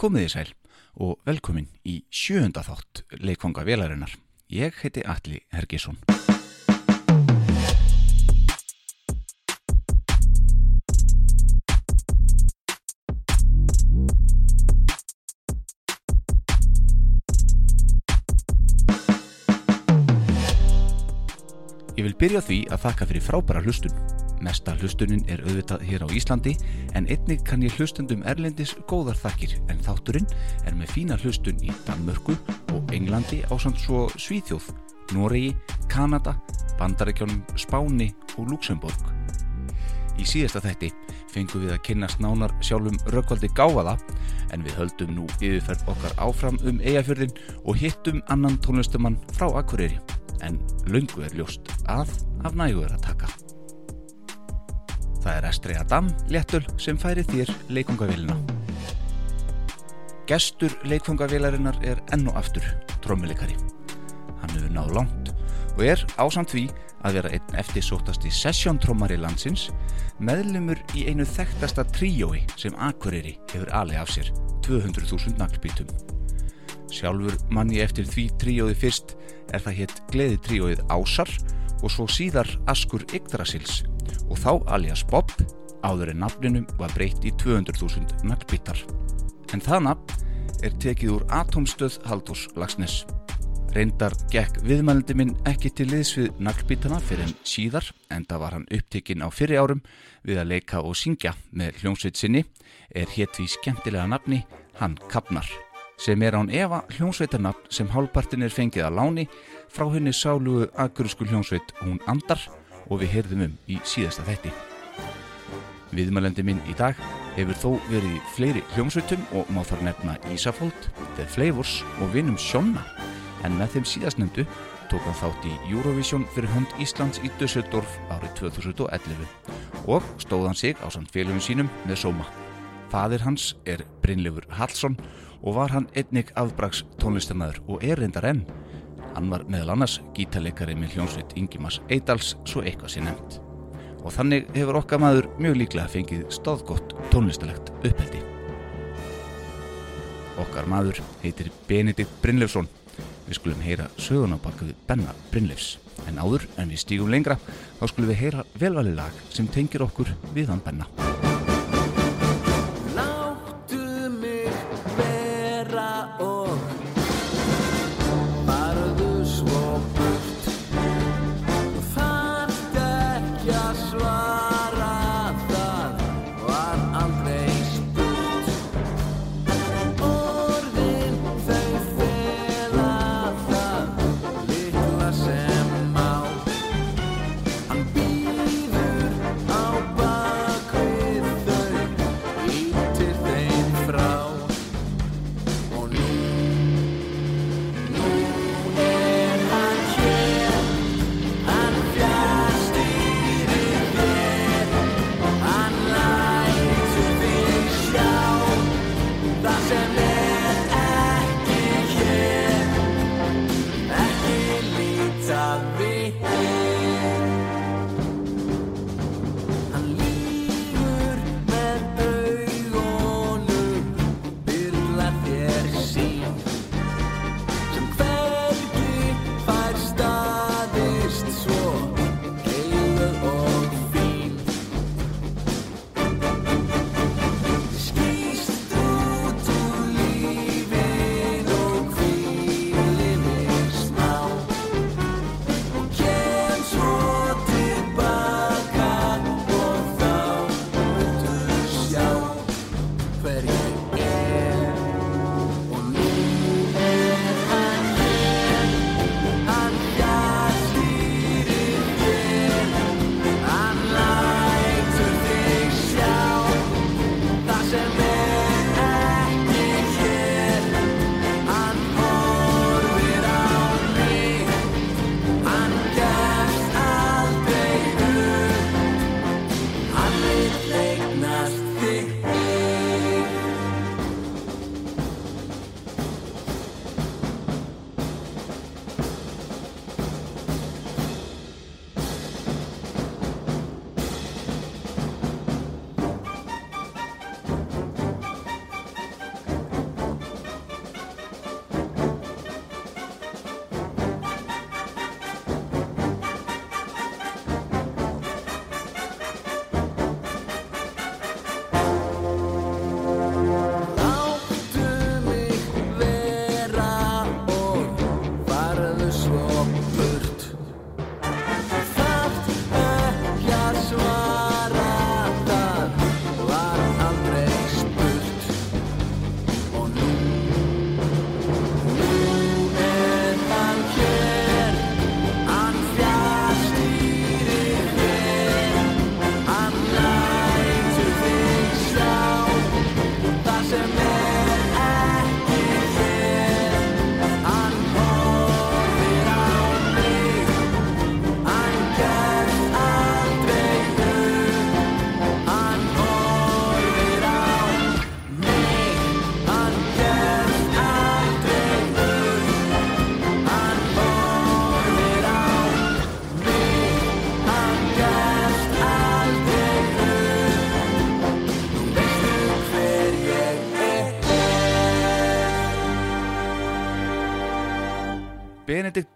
Komið í sæl og velkomin í sjöunda þátt leikfanga velarinnar. Ég heiti Alli Hergisson. Ég vil byrja því að þakka fyrir frábæra hlustun. Mesta hlustunin er auðvitað hér á Íslandi en einnig kann ég hlustundum erlendis góðar þakkir en þátturinn er með fína hlustun í Danmörku og Englandi á samt svo Svíþjóð, Noregi, Kanada, Bandaríkjónum, Spáni og Luxemburg. Í síðasta þætti fengum við að kynnast nánar sjálfum Rökkvaldi Gáfaða en við höldum nú yfirferð okkar áfram um eigafjörðin og hittum annan tónlistumann frá Akureyri en lungu er ljóst að af nægu er að taka. Það er Estri Adam Léttul sem færi þér leikungavélina. Gestur leikfungavélarinnar er enn og aftur trommuleikari. Hann hefur náð langt og er ásamt því að vera einn eftirsóttasti sessjóntrómari landsins meðlumur í einu þekktasta tríói sem Akureyri hefur alveg af sér 200.000 naglbítum. Sjálfur manni eftir því tríóði fyrst er það hétt gleði tríóið Ásar og svo síðar Askur Yggdrasils og þá alias Bob áður en nafninum var breytt í 200.000 naglbítar. En það nafn er tekið úr Atomstöð Haldurs Lagsnes. Reyndar gekk viðmælindi minn ekki til liðs við naglbítana fyrir en síðar en það var hann upptekinn á fyrri árum við að leika og syngja með hljómsveit sinni er hétt því skemmtilega nafni Hann Kapnar sem er án Eva hljómsveitarnafn sem hálfpartin er fengið að láni frá henni sálugu agurísku hljómsveit hún Andar og við heyrðum um í síðasta þætti. Viðmælendi minn í dag hefur þó verið í fleiri hljómsveitum og má þar nefna Ísafold, The Flavors og Vinum Sjonna en með þeim síðastnefndu tók hann þátt í Eurovision fyrir hönd Íslands í Dusseldorf árið 2011 og stóð hann sig á samt félagum sínum með sóma. Fadir hans er Brynleifur Hallsson og var hann einnig afbrags tónlistamæður og er reyndar enn. Hann var meðal annars gítarleikari með hljónsveit Ingimas Eidals svo eitthvað sé nefnt. Og þannig hefur okkar maður mjög líklega fengið stóðgott tónlistalegt uppheldi. Okkar maður heitir Benedikt Brynleifsson. Við skulum heyra sögun á baka við Benna Brynleifs. En áður en við stígum lengra þá skulum við heyra velvalið lag sem tengir okkur við hann Benna.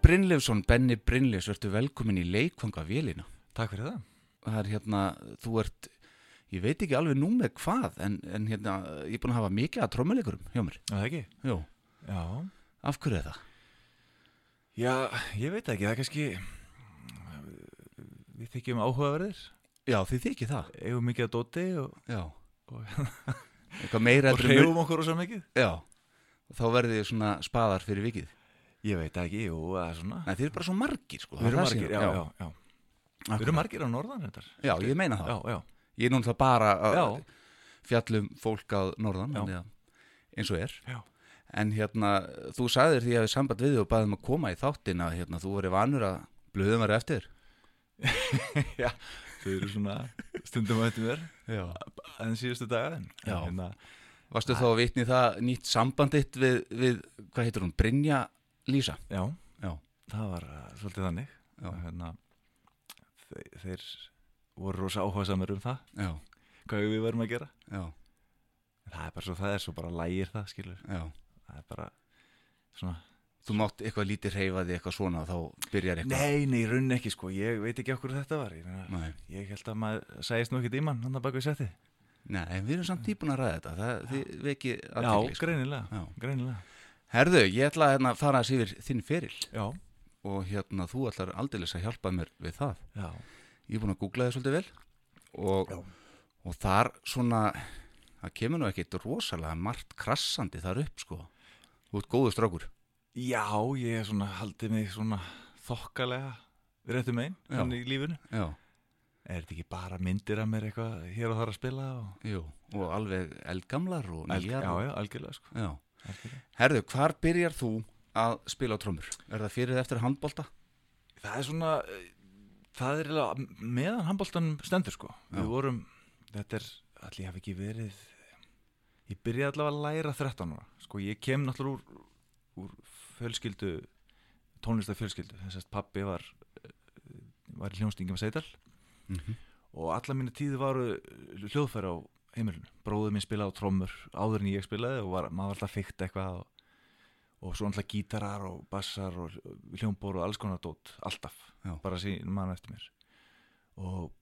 Brynleifsson, Benny Brynleifs, verður velkomin í leikvanga vélina. Takk fyrir það. Það er hérna, þú ert, ég veit ekki alveg nú með hvað, en, en hérna, ég er búin að hafa mikið að trommuleikurum hjá mér. Það ekki? Jú, Já. af hverju er það? Já, ég veit ekki, það er kannski, við þykjum áhugaverðir, Já, þið þykir það. eigum mikið að dóti og, Já, og, og reyfum okkur rosa mikið. Já, og þá verður þið svona spaðar fyrir vikið. Ég veit ekki, jú, það er svona. Nei, þið eru bara svo margir, sko. Við erum er margir, já, já, já. Við erum margir á norðan þetta. Já, ég meina það. Já, já, Ég er núna bara að fjallum fólk að norðan, að eins og er. já. En hérna, þú sagðir því að við samband við og baðum að koma í þáttin að hérna, þú verið vanur að blöðum verið eftir. já, þau eru svona stundum að þetta mér, en síðustu daga, en Já. hérna, Varstu þá að vitni það nýtt sambanditt við, við, hvað heitir hún, Brynja Lísa? já, Já. það var uh, svolítið þannig. Hérna, þeir, þeir voru rosa áhuga samir um það, Já, hvað við varum að gera. já, Það er bara svo það er, svo bara lægir það, skilur. já. Það er bara svona... Þú mátt eitthvað lítið reyfa því eitthvað svona og þá byrjar eitthvað. Nei, nei, runn ekki, sko. Ég veit ekki okkur þetta var. Ég, meina, ég held að maður sæðist nú ekki díman, hann að baka við setti. Nei, en við erum samt típun að ræða þetta. Það, þið veki Já. Sko. greinilega, Já. greinilega. Herðu, ég ætla að hérna, fara að yfir þinn feril Já, og hérna, þú ætlar aldeilis að hjálpa mér við það. já, Ég er búin að googla þið svolítið vel og, Já. og þar svona, það kemur nú ekkit rosalega margt krassandi þar upp, sko. Þú ert góður strákur. já, ég er svona, haldið mig svona þokkalega við réttum einn, Já. þannig í lífinu. Já, Er þetta ekki bara myndir af mér eitthvað hér og þar að spila? Og... jú, og alveg eldgamlar og nýjar. já, og- já, algjörlega, sko. já. Herðu, hvar byrjar þú að spila á trommur? Er það fyrir eftir handbolta? Það er svona, eh, það er meðan handbóltanum stendur, sko. Já. Við vorum, þetta er, allir hef ekki verið, ég byrjaði allavega að læra 13 ára. Sko, ég kem náttúrulega úr, úr fjölskyldu, tónlistar fjölskyldu. Þess að pappi var, eh, var í hljónstingi með Seidal Mm -hmm. og alla mínu tíði varu hljóðfæri á heimilinu. Bróður minn spilaði á trommur áður en ég spilaði og var, maður var alltaf feikt eitthvað og, og svo alltaf gítarar og bassar og hljómbor og alls konar dót, alltaf, Já. bara síðan mann eftir mér. Og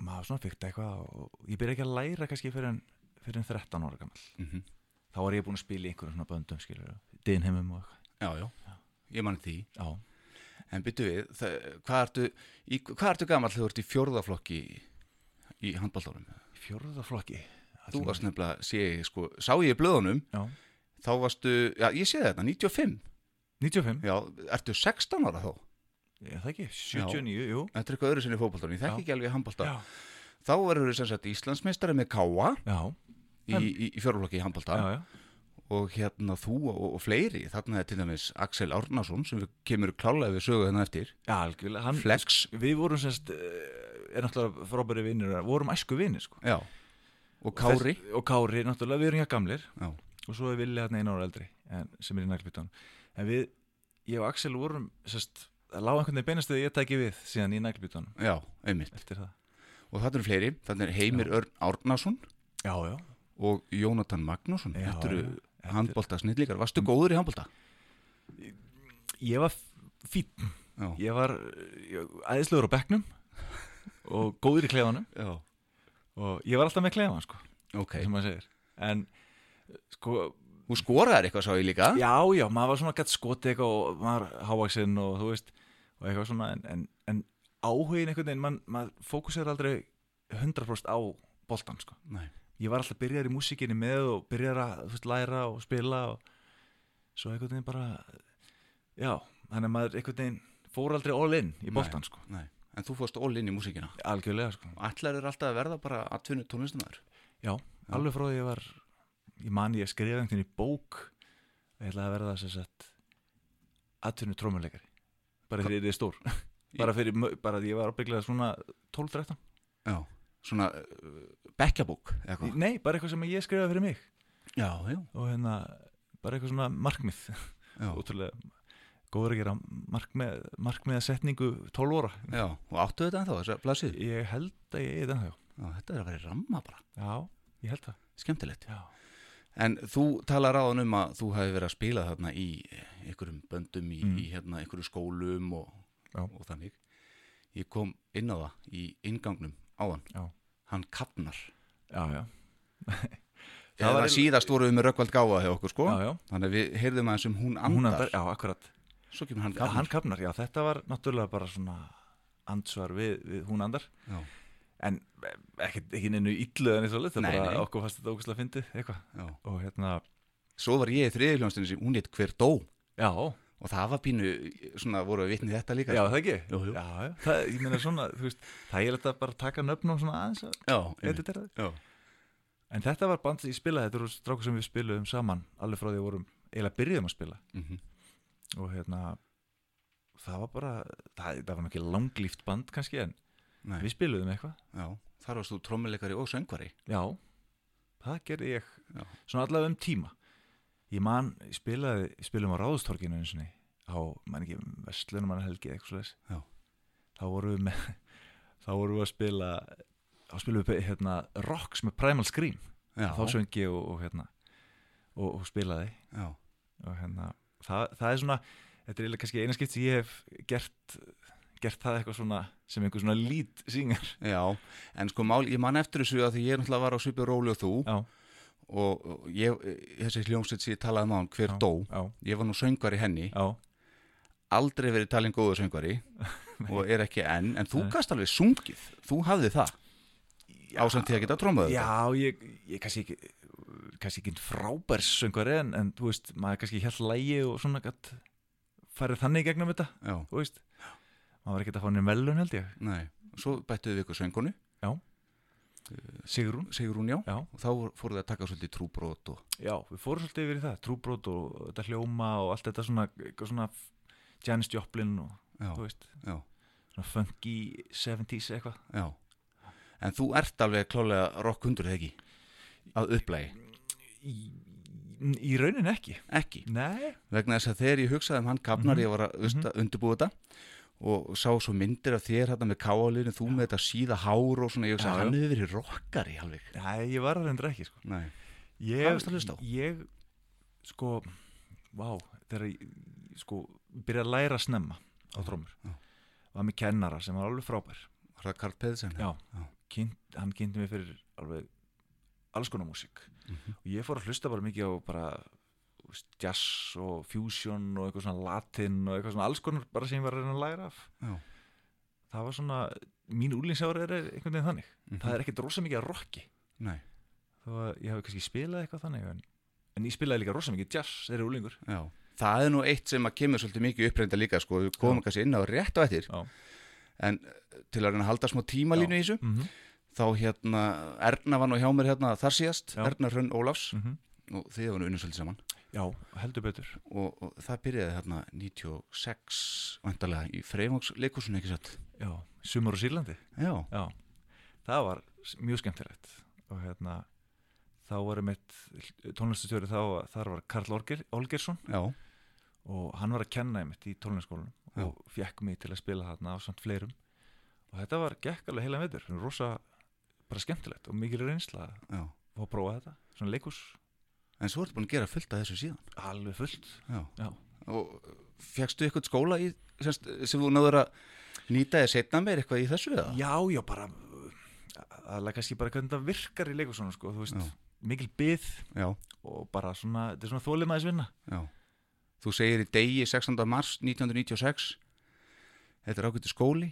maður var svona feikt eitthvað og ég byrja ekki að læra kannski fyrir en, fyrir en 13 ára gammal Mm þá var ég búin að spila í einhverjum svona böndum skilur, dinheimum og eitthvað. Já, já, ég mann því. já, En byttu við, það, hvað, ertu, ertu gammal þegar þú ert í fjórðaflokki í, í fjórðaflokki Þú varst nefnilega, sé ég, sko, sá ég í blöðunum, já, þá varstu, já, ég sé þetta, 95. 95, Já, ertu 16 ára þá? ég, það ekki 79, jú Þetta er eitthvað öðru sinni fótbóltónum, ég þekki Já. ekki alveg handbólta. já, Þá verður þú sem sagt Íslandsmeistari með káa já, í, í, í fjórðaflokki í handbólta. já, já. Og hérna þú og, og fleiri þarna er til dæmis Axel Árnason sem við kemur klálega við sögu þennan eftir. Já, algjörlega, hann, Flex, við vorum semst, uh, er náttúrulega frábæri vinnir, vorum æsku vinnir, sko. já. Og Kári. Þess, og Kári, náttúrulega, við erum hjá gamlir. Já, og svo er Vili hérna einu ára eldri, en, sem er í naglbyttan. En við, ég og Axel vorum, semst, það lág einhvern veginn beinast þegar ég tæki við síðan í naglbyttan já, einmitt. Og þarna eru fleiri, þarna er Heimir Örn Árnason. Já, já. og Jónatan Magnússon. Já, þetta eru já. Er- handbólta snillíkar, varstu góður í handbólta? Ég var Já, ég var ég, æðislegur á bekknum og góður í klefanum. Já, og ég var alltaf með klefan, sko, ok. sem maður segir. En, sko, Þú skoraðir eitthvað sá ég líka. Já, já, maður var svona gætt skotið eitthvað og maður hávaksinn og þú veist og eitthvað svona, en, en, en áhugin einhvern veginn, man, maður fókusir aldrei 100% á boltan, sko. Nei, Ég var alltaf byrjar í músikinni með og byrjar að, veist, læra og spila og svo einhvern veginn bara já, þannig að maður einhvern veginn fór aldrei all in í boltan, sko. nei. En þú fórst all inn í músíkina? Algjörlega, sko. Ætlar er alltaf að verða bara atvinnu tónlistumæður Já, alveg frá því ég var ég man ég að skrifa einhvern veginn í bók ég ætlaði að verða þess að atvinnu trómuleikari bara þegar ég er stór. Bara fyrir, bara því ég var ábygglega svona 12-13 Já, svona uh, bekkjabók nei, bara eitthvað sem ég skrifaði fyrir mig. Já, já, og hérna, bara eitthvað svona markmið. Já, ótrúlega góður að gera markmið, markmiða setningu 12 óra já Og áttu þetta ennþá, þessar blaðsið ég held að ég er það Já, þetta er að vera ramma bara. Já, ég held það. Skemmtilegt. Já, En þú talar á hann um að þú hefði verið að spila þarna í einhverjum böndum, í, Mm. í hérna, einhverju skólum og, og þannig. Ég kom inn á það í ingangnum á hann. Já. Hann kapnar. já, Það var- síðast vorum við með rökkvald gáfa hjá okkur, sko. Þannig að við heyrðum aðeins um hún andar. Já, akkurat Svo kemur hann kapnar. hann kapnar, já, þetta var náttúrulega bara svona ansvar við, við hún andar en ekkert ekki neinu illu en eitthvað, það Nei, bara okkur fannst þetta ógustlega fyndið eitthvað og hérna, Svo var ég í þriðiljónstinni sem hún hétt hver dó. já, Og það var pínu, svona voru við vitnið þetta líka. já, það ekki Jú, jú. Já, já, það, ég meina svona, þú veist það er þetta bara að taka nöfn og svona aðeins að Já, einmitt. editera þau já. en þetta var band, ég spilaði, þetta eru strákur sem við spiluðum saman, alveg frá því að vorum eiginlega byrjuðum að spila Mhm. og hérna það var bara, það, það var ekki langlíft band kannski en Nei, við spiluðum eitthvað já. Þar varst þú trommuleikari og söngvari. Já, það gerði ég Já. svona allavega um tíma ég man, ég spilaði ég spilaðum á Ráðustorkinu einu sinni á, man ekki, Vestlunum mann helgi eitthvað Já. þá vorum við með þá vorum við að spila þá spilum við hérna Rocks með Primal Scream Já. þá söngi og, og hérna og, og spilaði Já. og hérna, það, það er svona þetta er kannski eina skipt sem ég hef gert gert það eitthvað svona sem einhver svona lead singer Já, en sko mál, ég man eftir þessu að því ég náttúrulega var á svipu róli og þú Já, og ég, þessi hljómsveit sem ég talaði um á hann, hver já, dó, Já, ég var nú söngvari henni, já, aldrei verið talin góður söngvari og er ekki enn, en þú gast alveg sungið, þú hafði það. Ásamt því að geta trómaðu Já, ég, ég kannski ekki kannski ekki frábærs söngvari en, en þú veist, maður kannski held lægi og svona gætt farið þannig í gegnum þetta, Já, þú veist. Maður var ekki að fá henni velun held ég. Nei, svo bættuðu við ykkur söngunu Sigrún, Sigrún já, já, og þá fóruð þið að taka svolítið trúbrót og já, við fórum svolítið yfir það trúbrót og þetta hljóma og allt þetta svona, eitthvað svona Janis Joplin og já, þú veist, já, svona funky 70s eitthvað. Já. En þú ert alveg klálega rockhundur eða ekki? Að upplægi, í, í raunin ekki. Ekki? Nei, vegna þess að þegar ég hugsaði um hann kapnar Mhm. ég var að mm undirbúa þetta og sá svo myndir af þér hérna með káalinu þú með þetta síða hár og svona ég Já, að hann hefur verið rockari alveg Nei, ég var að reynda ekki sko. Nei. ég, Hvað varstu að hlusta á? Ég, sko, vá, þegar ég, sko, byrjaði að læra snemma á trómur. Var með kennara sem var alveg frábær. var það Karl Pedersen? Já. Já. Kynnt, hann kynnti mig fyrir alveg alls konar músík. Mhm. Og ég fór að hlusta bara mikið á bara veist, jazz og fusion og eitthvað svona latin og eitthvað svona alls konar bara sem ég var að reyna að læra af. Já. Það var svona, mín úlingsára er einhvern veginn þannig. Mhm. Það er ekkert rosa mikið að rocki. Nei, þó að ég hafi kannski spilað eitthvað þannig en, en ég spilaði líka rosa mikið jazz þegar ég úlingur já Það er nú eitt sem að kemur svolítið mikið uppreinda líka sko, við komum Já. kannski inn á rétt á eftir Já. en eh, til að reyna að halda smá tímalínu í þessu mm -hmm. þá hérna, Erna var nú hjá mér hérna þar síðast, Já. Erna Hrönn Ólafs Mm og þið var nú unnum svolítið saman já, heldur betur. Og, og það byrjaði hérna 96 vantarlega í Freymungs leikusun ekki satt? Já, sumar á Sýrlandi. Já, já, það var mjög skemmtilegt. Og hérna þá var mitt tónlistastjóri þá þar var Karl Olger, Olgersson. Já, og hann var að kenna einmitt í tónlistaskólanum Já. og fekk mig til að spila þarna á samt fleirum. Og þetta var gekk alveg heila veitur rosa bara skemmtilegt og mikil reynsla að prófa þetta svona leikus En svo ertu búin að gera fullt af þessu síðan. Alveg fullt. Já, já, og fegstu eitthvað skóla í, semst, sem þú náður að nýta eða setna meir eitthvað í þessu eða? Já, já, bara aðlega kannski bara hvernig það virkar í leikusónu sko, þú veist, Já. mikil byð Já, og bara svona, þetta er svona þólimaðis vinna. Já. Þú segir í degi 16. mars 1996 Þetta er ágættu skóli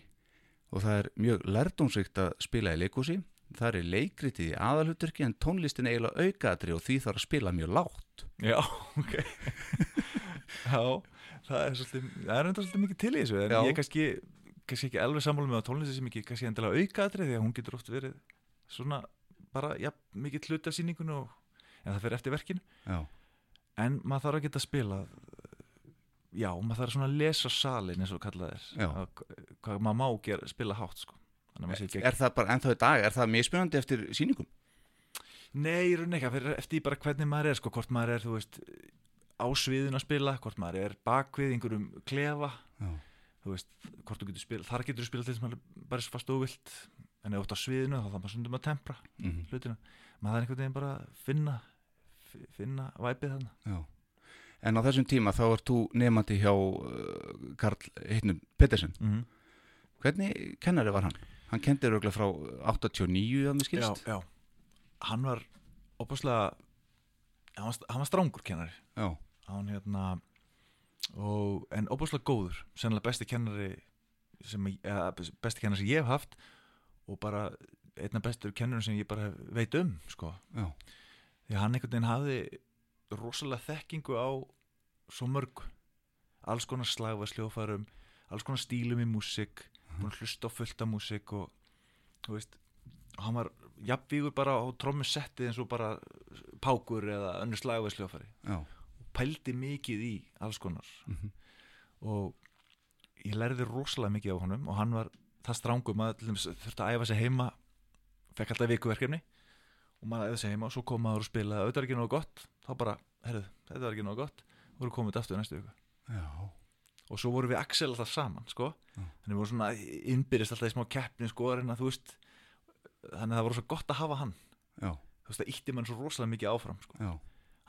og það er mjög lærdomsvíkt að spila í leikúsi Það er leikritið í aðalhuturki en tónlistin eiginlega aukaðri og því þarf að spila mjög lágt. Já, ok. Já, það er svolítið það er enda svolítið mikið til í þessu en Já. ég er kannski, kannski ekki alveg sammála með að tónlisti sem ekki kannski endilega aukaðri því að hún getur oft verið svona bara, já, mikið hluti af sýningunni og, en það fer eftir verkinu. Já, en maður þarf að geta spila já, maður þarf svona að lesa salin eins og kallað er. Að- hvað maður má gera, spila hátt sko Þannig ekki er það bara ennþá í dag, er það mismunandi eftir sýningum? Nei, í rauninni ekki, það fyrir eftir bara hvernig maður er sko, hvort maður er, þú veist á sviðin að spila, hvort maður er bakvið einhverjum klefa Já, þú veist, hvort þú getur spila, þar getur þú spila til þess að maður bara er fast og vilt en ef þú ert á sviðinu þá þarf maður stundum að tempra mm hlutina, maður er einhvern veginn bara finna fi- finna væpið þarna. Já. En á þessum tíma þá ert þú nefandi hjá uh, Karl Hittnum Pettersen. mm Hvernig kennari var hann? Hann kendi röglega frá 89 að mér skilst. já, já hann var opaslega hann var, hann var strángur kennari Já. hann hérna og, en opaslega góður sennilega besti kennari sem, eða, besti kennari sem ég hef haft og bara einna bestur kennarum sem ég bara veit um sko. Því hann einhvern veginn hafði rosalega þekkingu á svo mörg alls konar slagva sljófarum alls konar stílum í músík búin að hlusta á fullta músík og þú veist og hann var jafnvígur bara á trommusetti eins og bara pákur eða önnur slagva sljófari Já. pældi mikið í alls konar. Mm og ég lærði rosalega mikið á honum og hann var það strángum að þurfti að æfa sig heima fekk alltaf vikuverkefni og maður æfði sig heima og svo kom maður og spilaði. Auðvitað er ekki nógu gott, þá bara, herðu, þetta er ekki nógu gott og voru komið aftur næstu viku. Já. Og svo vorum við Axel alltaf saman sko. Já. þannig við vorum svona innbyrðist alltaf í smá keppni sko, að þú veist þannig að það voru svo gott að hafa hann Já. þú veist, það ítti mann svo rosalega mikið áfram sko. Já.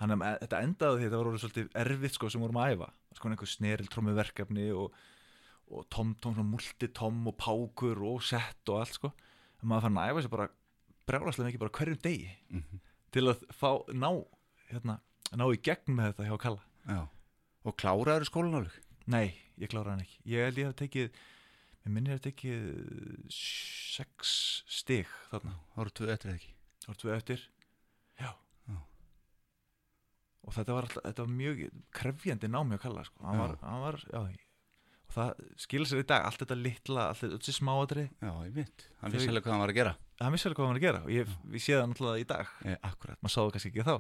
hann, þetta endaði því að þetta voru svolítið erfitt sko, sem vorum að æfa sko, einhver sneril trómi verkefni og, og tom, tom, svona multitom og pákur og sett og allt sko. en maður fann að æfa sér bara brjálaslega mikið bara hverjum degi Mm til að fá, ná hérna, ná í gegn með þetta hjá Kalla Já. Og kláraður skólan alveg? Nei, ég klára hann ekki ég held ég hef tekið mér minnir að tekið sex stig þarna Það voru tvö eftir ekki. Það var tvö eftir Já. Já. Og þetta var, alltaf, þetta var mjög krefjandi námi að kalla sko. hann var, hann var, já, og það skilur sér í dag, allt þetta litla allt þetta þessi smáadri, Já, ég mynd. Hann vissi alveg hvað hann var að gera. það missi alveg hvað hann var að gera og ég, við séð það náttúrulega í dag Eh, akkurat. maður sáðu kannski ekki þá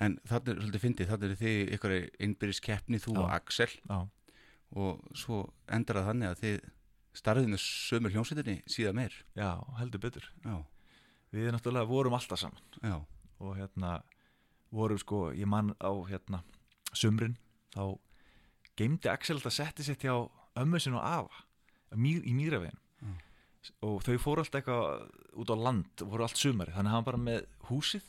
En þannig er svolítið fyndið, þannig er þið ykkur innbyrðis keppni, þú Já. og Axel Já, og svo endar það þannig að þið starfið með sömur hljómsveitinni síðan meir. já, heldur betur Já. Við náttúrulega vorum alltaf saman Já. og hérna vorum sko, ég man á hérna sumrin, þá geimdi Axel alltaf setti sér hjá ömmu sinn og afa í mýravegin Já. og þau fóru alltaf eitthvað út á land og voru allt sumari, þannig að hann bara með húsið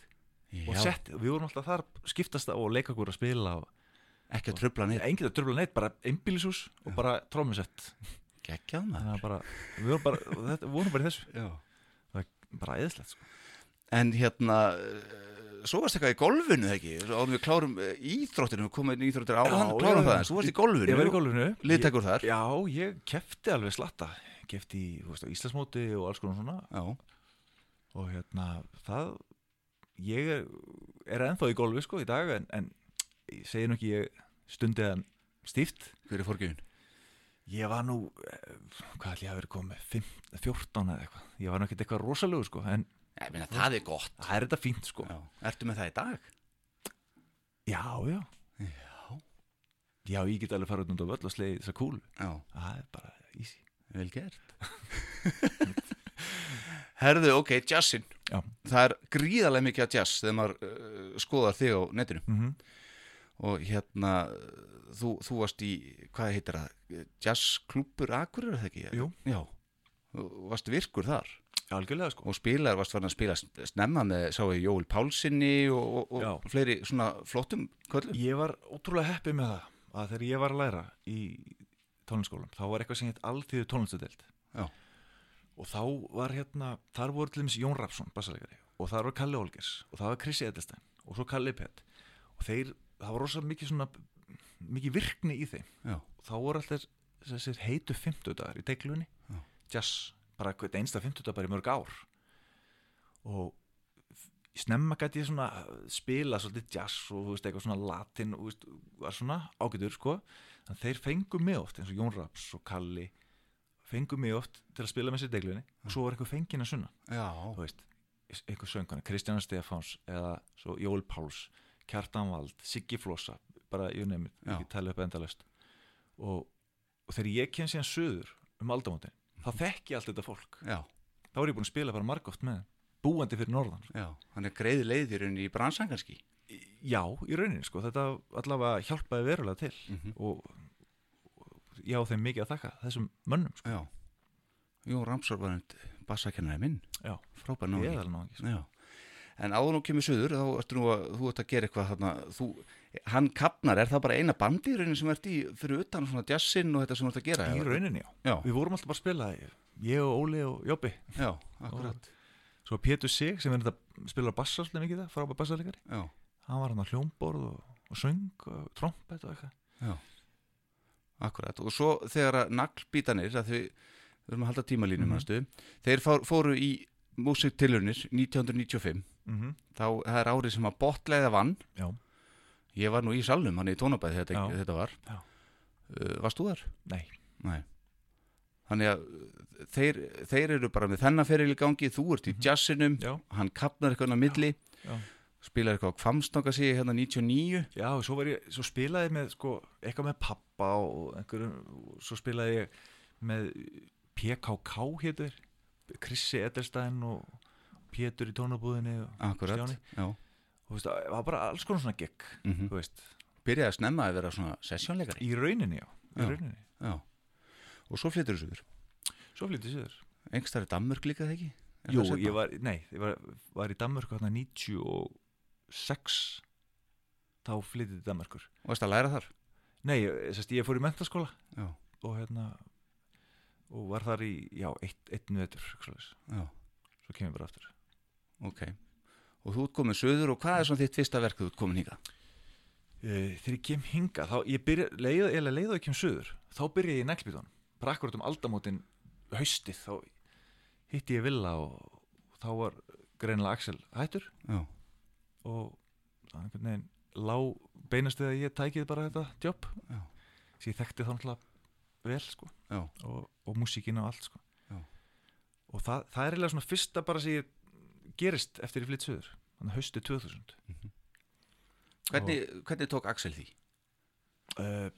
og Já. setti, við vorum alltaf þar skiptast og leika okkur að spila og Ekki að tröfla neitt. enginn að dröfla neitt, bara einbýlishús og bara trómmusett Gekkjað þannig maður. við vorum bara, þetta, vorum bara í þessu Já. bara eðislegt sko. En hérna, eh, svo varst eitthvað í golfinu, ekki? Árum við klárum eh, íþróttinu, við komum inn í íþróttir á hann, klárum það, en svo varst í golfinu. ég var í golfinu Liðtækur þar. Já, ég kefti alveg slatta kefti í Íslandsmóti og alls konar svona Já. og hérna, það ég er, er ennþá í golfi sko í dag en, en ég segi nú ekki ég stundi það stíft Hver er fórgjöfin? ég var nú, eh, hvað ætli ég hafi verið komið 15, 14 eða eitthvað ég var nú ekkert eitthvað rosalegu sko en Ég meina, það er gott. það er þetta fínt sko Já. Ertu með það í dag? já, já, Já. já, ég get alveg farið út á völl og slegið þessa kúlu Já, það er bara easy vel gert. Herðu, ok, jazzin. Já. Það er gríðarlega mikið að jazz þegar maður uh, skoðar þig á netinu. mm Og hérna, þú, þú varst í, hvað heitir það, jazzklúpur Akureyri, er það ekki? Jú. Já. Þú varst virkur þar. algjörlega sko Og spilar, varst farin að spila snemma með, sá ég, Jóel Pálsini og, og, og fleiri svona flottum köllum. Ég var ótrúlega heppið með það að þegar ég var að læra í tónlinsskólan þá var eitthvað sem heit alltíðu tónlistadelt Já. og þá var hérna þar voru til dæmis Jón Rapsson, bassalegari og þar var Kalli Olgers og það var Krissi Edelstein og svo Kalli Pett og þeir, það var rosa mikið svona mikið virkni í þeim. Já. þá voru alltaf þessir heitu fimmtudagar í deglunni Já. jazz, bara einsta fimmtudag bara í mörg ár. Og snemma gæti ég svona spila svolítið jazz og þú veist, eitthvað svona latin og veist, var svona ágætur sko. Þannig að þeir fengu mig oft eins og Jón Raps og Kalli fengu mig oft til að spila með sér deglunni og svo var eitthvað fengina sunna. Já. þú veist, eitthvað sönguna Kristjana Stefáns eða Jóel Páls Kjartan Vald, Siggi Flossa bara, ég nefnir, ekki tala upp endalust og, og þegar ég kem síðan söður um aldamótin þá þekki ég allt þetta fólk Já. þá er ég búin að spila bara margóft með búandi fyrir norðan Já. Hann er greið leiðirinn í bransan kannski. já, í rauninni sko, þetta allavega hjálpaði verulega til Mm og, og ég á þeim mikið að þakka þessum mönnum sko. Já. Jón Ramsor var einn bassakennari minn. Já. Er alveg náttúrulega Já. En áður nú kemur söður þá ertu nú að þú ert að gera eitthvað þarna, þú, hann kapnar, er það bara eina bandi í rauninni sem ert í fyrir utan svona jazzinn og þetta sem þú ert að gera? í rauninni, já. Já, Við vorum alltaf bara að spila, ég og Óli og Jóbi. já, akkurat Svo Pétur Sig, sem er þetta spilar bassa svolítið mikið það, frábæð bassalegari. Já, Hann var hann á hljómborð og, og söng og trompet og eitthvað. já, akkurat og svo þegar að naglbítanir að þau, við erum að halda tímalínum mm þeir fór, fóru í músiktilurnir 1995 Mm þá það er árið sem að botleiða vann Já. ég var nú í salnum, hann í tónabæði þetta, þetta var uh, varst þú þar? Nei. Nei þannig að uh, þeir, þeir eru bara með þennan feril í gangi þú ert í Mhm. jazzinum, Já. hann kapnar eitthvað á milli, Já. spilar eitthvað á kvamstanga sig hérna 99 Já, og svo, ég, svo spilaði ég með sko, eitthvað með pappa og einhverjum, og svo spilaði ég með PKK hétur, Krissi Ederstein og Pétur í tónabúðinni og, Stjáni. já og veist, það var bara alls konar svona gegg, mm þú veist, byrjaði að snemma að vera svona sessjónleikari í rauninni, já, í Já. rauninni. já. og svo flyttur þessu yfir Svo flyttið sér. engstari Danmörk líka það ekki? Jú, ég var, nei, ég var, var í Danmörku hérna 96, þá flyttið til Danmörkur. varst að læra þar? Nei, sest, ég fór í mentaskóla já, og hérna, og var þar í, já, eitt, svoleiðis. já, svo kemur ég bara aftur. Ok. Og þú ert komin söður og hvað er svona þitt fyrsta verk þú ert komin híka? Uh, þegar ég kem hinga þá ég byrja, leið, eða leið og ég kem söður þá byrja ég í neglbíðan bara akkurat um aldamótin haustið þá hitti ég Villa og, þá var greinilega Axel hættur. Já, og það er einhvern veginn lá beinast að ég tækið bara þetta jobb sem ég þekkti þá náttúrulega vel sko. Já, og, og músíkin og allt sko. Já. og það, það er eiginlega svona fyrsta bara sem ég gerist eftir ég flytt söður þannig haustið 2000 hvernig, hvernig tók Axel því? uh,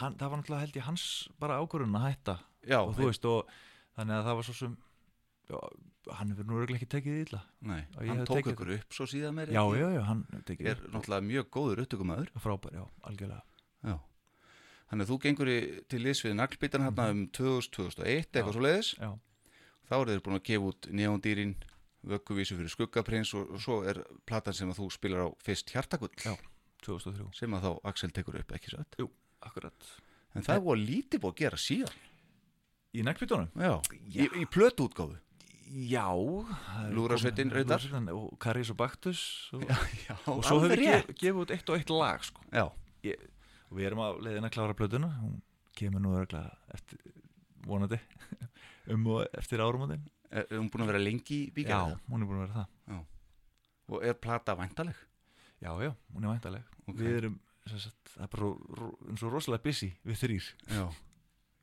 hann, það var náttúrulega held ég hans bara ákvörðun að hætta. Já, og þú veist og þannig að það var svo sem já, hann hefur nú ekki tekið því illa. Nei, hann tók tekið- ykkur upp svo síðan meiri já, já, já, hann tekið er náttúrulega mjög góður upptökumæður frábær, já, algjörlega. Já. Þannig að þú gengur í, til liðs við naglbítan hérna um 2000-2001 eitthvað svo leiðis já, þá eru þeir búin að gefa út neondýrin vögguvísu fyrir skuggaprins og, og svo er platan sem að þú spilar á fyrst hjartagull. Já. 2003 sem að þá Axel tekur upp ekki satt? Akkurat. En það búin lítið búin að gera síðan. Í neglbítunum já, í, í já. Það er Lúðrasveitin, komið- reyndar. Lúðrasveitin og Karis og Baktus og, já, og svo alveg við gef, gefið út eitt og eitt lag sko. já, og við erum á leiðin að klára plötuna. Hún kemur nú örglega eftir vonandi um og eftir árumótin er er hún búin að vera lengi í já, bíkja hún er búin að vera það. Og er plata væntaleg Já, já, hún er væntaleg Ok. Við erum, sagt, það er bara ro- eins og rosalega busy við þrýr já,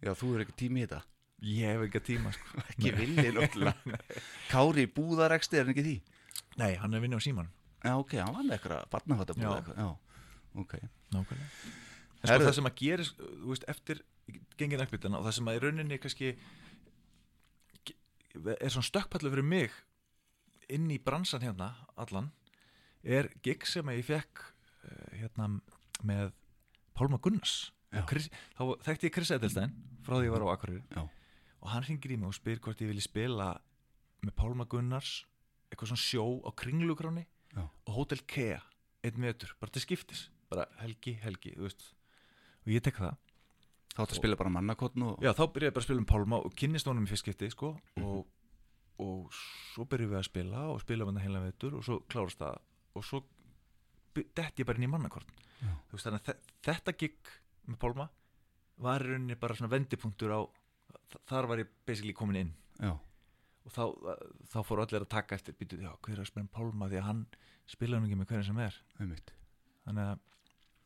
já þú er ekki tími í þetta? Ég hef ekki tíma, sko. Ekki villi náttúrulega. Kári búðareksti er hann ekki því? Nei, hann er vinni á síman já, ok, hann var með eitthvað barnafata Já. eitthvað já, ok. Nákvæmlega. En sko það sem að gerist, þú veist, eftir gengið nækbytana og það sem að í rauninni kannski er svona stökkpallu fyrir mig inn í bransan hérna, allan er gig sem að ég fekk uh, hérna með Pálma Gunnars. Chris, þá þekkti ég Chris Edelstein frá því ég var á Akureyri. Og hann hringir í mig og spyr hvort ég vilji spila með Pálma Gunnars eitthvað svona sjó á Kringlugráni Já. og Hotel Kea einn metur, bara til skiptis. Bara helgi, helgi, og ég tek það þá ætti að spila bara mannakotn og Já, þá byrjaði bara að spila um Pálma og kynnist honum í fyrst skipti, sko og, og svo byrjuðum við að spila og spila um þetta heila vetur og svo klárast það og svo detti ég bara inn í mannakorn Já. þú veist þannig að þe- þetta gig með Pálma var í rauninni bara svona vendipunktur á þar var ég basically komin inn. Já, og þá, þá fóru allir að taka eftir býtu, já, hver er að spila um Pálma því að hann spila hann ekki með hverjum sem er. Þannig að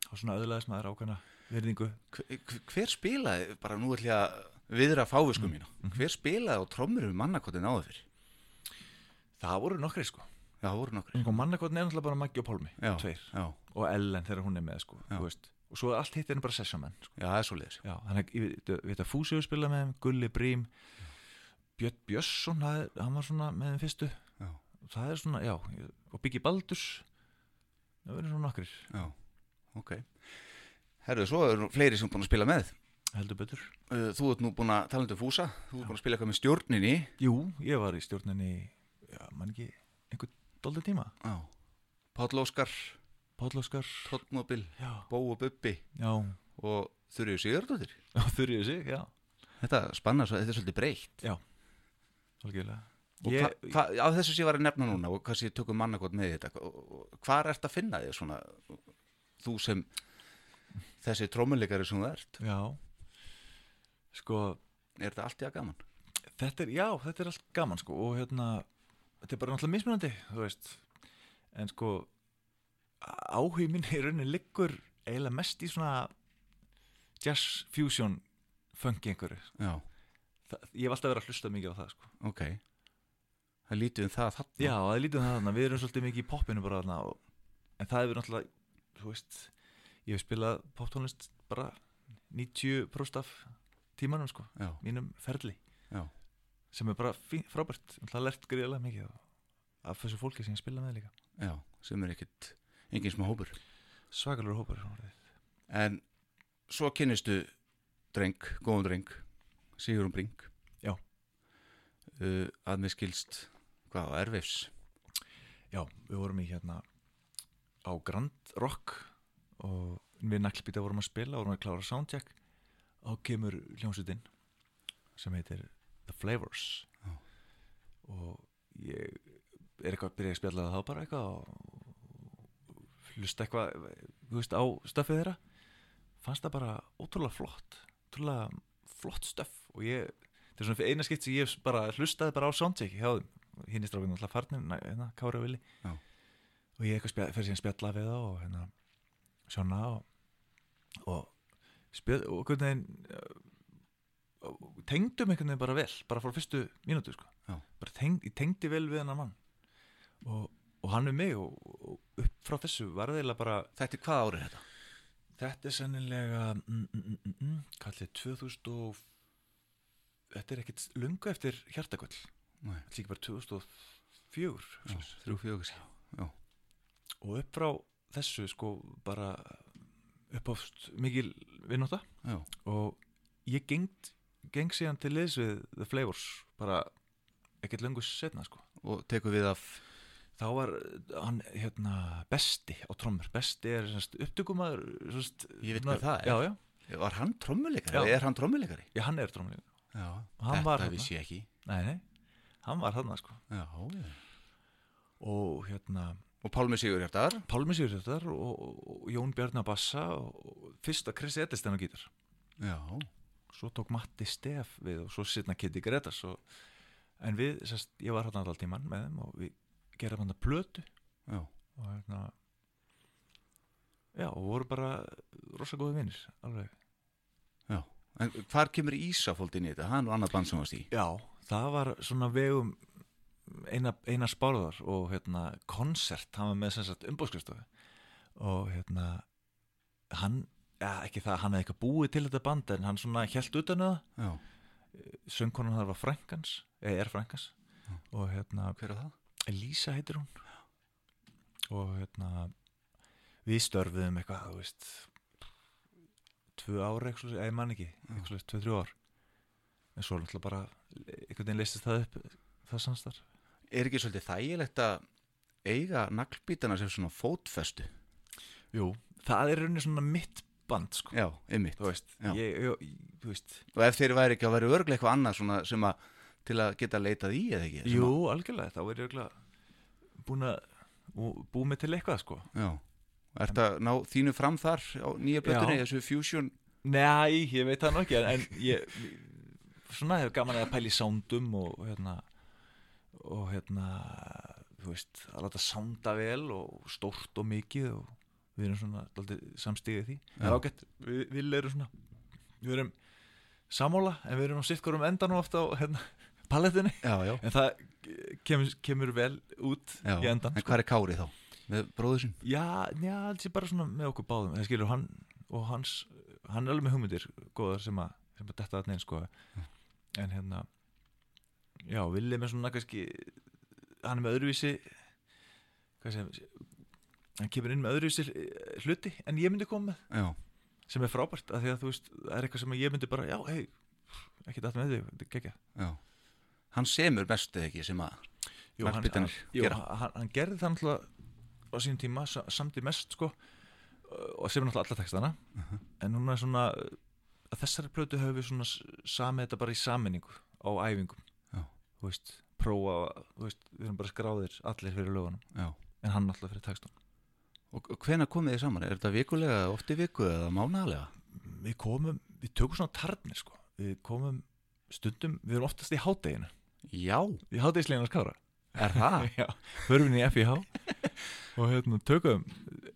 þá svona öðlaðist maður ákveðna virðingu. Hver, hver spilaði, bara nú ætlum ég að viðra fávisku mína, mhm. hver spilaði á trommur við mannakottin áður fyrir það voru nokkri sko. Það voru nokkur og mannakorn er náttúrulega bara Maggi og Pálmi já, tveir. já, og Ellen þegar hún er með sko, og svo allt hitt er bara sessionmenn sko. já, það er svo leiðis þannig að ég veit- ég veit að Fúsi hefur spilað með þeim, Gulli Brím. Björn Björnsson hann var svona með þeim fyrstu. Og er svona, og Biggi Baldurs. Það verður svona nokkrir. Já, ok herru, svo eru fleiri sem búin að spila með. Heldur betur. Uh, þú ert nú búin að tala um fúsa. Þú ert búin að spila eitthvað með stjórninni. Jú, ég var í stjórninni já, mann ekki, einhvern doldið tíma. Já. Páll Óskar, Páll Óskar. Tóttmobil, já, Bó og Bubbi. Já, og Þurriður Sigurdóttir. þurriðu sig, já. Þetta spannar svo, þetta er svolítið breytt. algjörlega. Og Ég- á þessu sem ég var að nefna núna og hvað sem ég tökum mannakot með þetta, hvað er þetta að finna þig svona, þú sem þessi trómuleikari sem þú ert, já. Sko, er þetta allt í að gaman? þetta er, já, þetta er allt gaman sko og hérna, þetta er bara náttúrulega mismunandi, þú veist. En sko áhug minn í rauninni liggur eiginlega mest í svona jazz fusion funky einhverju. Það, ég hef alltaf verið að hlusta mikið á það sko. Ok. Það lítið um það þarna. já, það lítið um það þarna, við erum svolítið mikið í poppinu bara þarna og, en það hefur náttúrulega, þú veist ég hef spilað poptónlist bara 90% af tímanum sko, Já, mínum ferli já, sem er bara fín, frábært, það lert greiðlega mikið af þessu fólki sem ég spila með líka já, sem er ekkit, engin smá hópur. svakalur orðið. En svo kynnistu dreng, góðan dreng, Sigurum Brink. Já. Uh, að mér skilst, hvað, á Erveifs. já, við vorum í hérna á Grand Rock og við naglbýta vorum að spila vorum að klára soundcheck og kemur hljómsveitin sem heitir The Flavors. Já. og ég er eitthvað að byrja að spjalla það bara eitthvað og hlusta eitthvað þú veist, á stöfið þeirra. Fannst það bara ótrúlega flott ótrúlega flott stöf og ég, þetta er svona fyrir eina skipt sem ég bara hlustaði bara á soundcheck hjá þeim. Hinn í stráfinu alltaf farnir, hérna, Kári og Vili. Já. og ég eitthvað fyrir síðan spjalla við þá og hérna sjóna og, og spjall, og veginn uh, tengdum einhvern veginn bara vel bara frá fyrstu mínútu sko. Bara tengd, tengdi vel við hennar mann. Og, og hann við mig og, upp frá þessu var það bara Þetta er hvað árið þetta? Þetta er sennilega mm, mm, mm, mm, mm, kallið 2000 og þetta er ekkit lungu eftir hjartakvöld þetta er ekki bara 2004 Já, þrjú fjögur og upp frá þessu sko bara uppáfst mikil vinnóta og ég gengt geng síðan til liðs við The Flavors bara ekkert lungu setna sko og tekur við af, þá var hann hérna besti á trommur, besti er semst, Ég veit hver það er. já, já, var hann trommuleikari? Já. Er hann trommuleikari? já, hann er Hann þetta vissi ég ekki. nei, nei, hann var hann sko já. og hérna Og Pálmi Sigurhjartar? Pálmi Sigurðar og, og Jón Bjarni á bassa og, og fyrst að Chris Edelstein á gítar Já, svo tók Matti Stef við og svo sitna Kitty Gretas og, en við, sérst, ég var hann alltaf tíman með þeim og við gerum hann að plötu já, og hérna já, og voru bara rosa góði vinnir, alveg já. En hvar kemur Ísafold inn í þetta? Hann og annað band sem varst í? já, það var svona vegum eina, eina spárðar og hérna koncert, hann var með sem sagt umbóðskristofu og hérna hann, ja, ekki það hann hefði eitthvað búið til þetta band en hann svona held utan um það. Já, söngkonan þar var frænkans eða er frænkans Já. og hérna hver er það? Elísa heitir hún. Og hérna við störfuðum eitthvað þú veist tvö ára eitthvað, eða ég man ekki eitthvað, tvö, þrjú ár. En svo náttúrulega bara einhvern veginn leistist það upp það samstar Er ekki svolítið þægilegt að eiga naglbítana sem svona fótfestu? Jú, það er rauninni svona mitt band sko. Já, þú veist, Já. ég, ég, ég, veist Og ef þeir væri ekki að vera örglega eitthvað annað svona sem að til að geta leitað í eða ekki? Jú, algjörlega, þá er ég örugglega búin að bú- búið mig til eitthvað sko Að, já. Ertu að ná þínu fram þar á nýja blötunni, Já. þessu fusion? Nei, ég veit það nú ekki en, ég svona hefur gaman að pæla í sándum og hérna og hérna þú veist, að láta sánda vel og stórt og mikið og við erum svona daldið samstíðið því. Það er ágætt, við, við erum svona við erum sammála en við erum á sitt hverjum endan og ofta á hérna, palettinni, en það kemur, kemur vel út já. í endan En hvað er Kári þá? Með bróður sinn? Já, já, það sé bara svona með okkur báðum. Það skilur hann og hans hann er alveg með hugmyndir góðar sem að, sem að detta þarna inn sko. En hérna já, Villi með svona kannski hann er með öðruvísi hvað sem hann kemur inn með öðruvísi hluti en ég myndi koma Já, sem er frábært af því að þú veist, það er eitthvað sem ég myndi bara já, hei, ekki dætt með þig, þetta er já. Hann semur eða ekki sem að Jú, hann, hann, jú, hann, hann gerði það náttúrulega á sínum tíma, sa- samdi mest sko og sem náttúrulega alla textana Mhm. en hún er svona að þessari plötu höfum við svona samið þetta bara í sammenningu á æfingum. Þú veist, prófa þú veist, við erum bara skráðir allir fyrir lögunum. Já. en hann alltaf fyrir textum Og hvena komið þið saman? Er þetta vikulega, oft í viku eða mánalega? við komum, við tökum svona tarnir sko. Við komum stundum, við erum oftast í hádeginu. Já, í hádegisleginu skára er það? Já, förum við í FIH og hérna tökum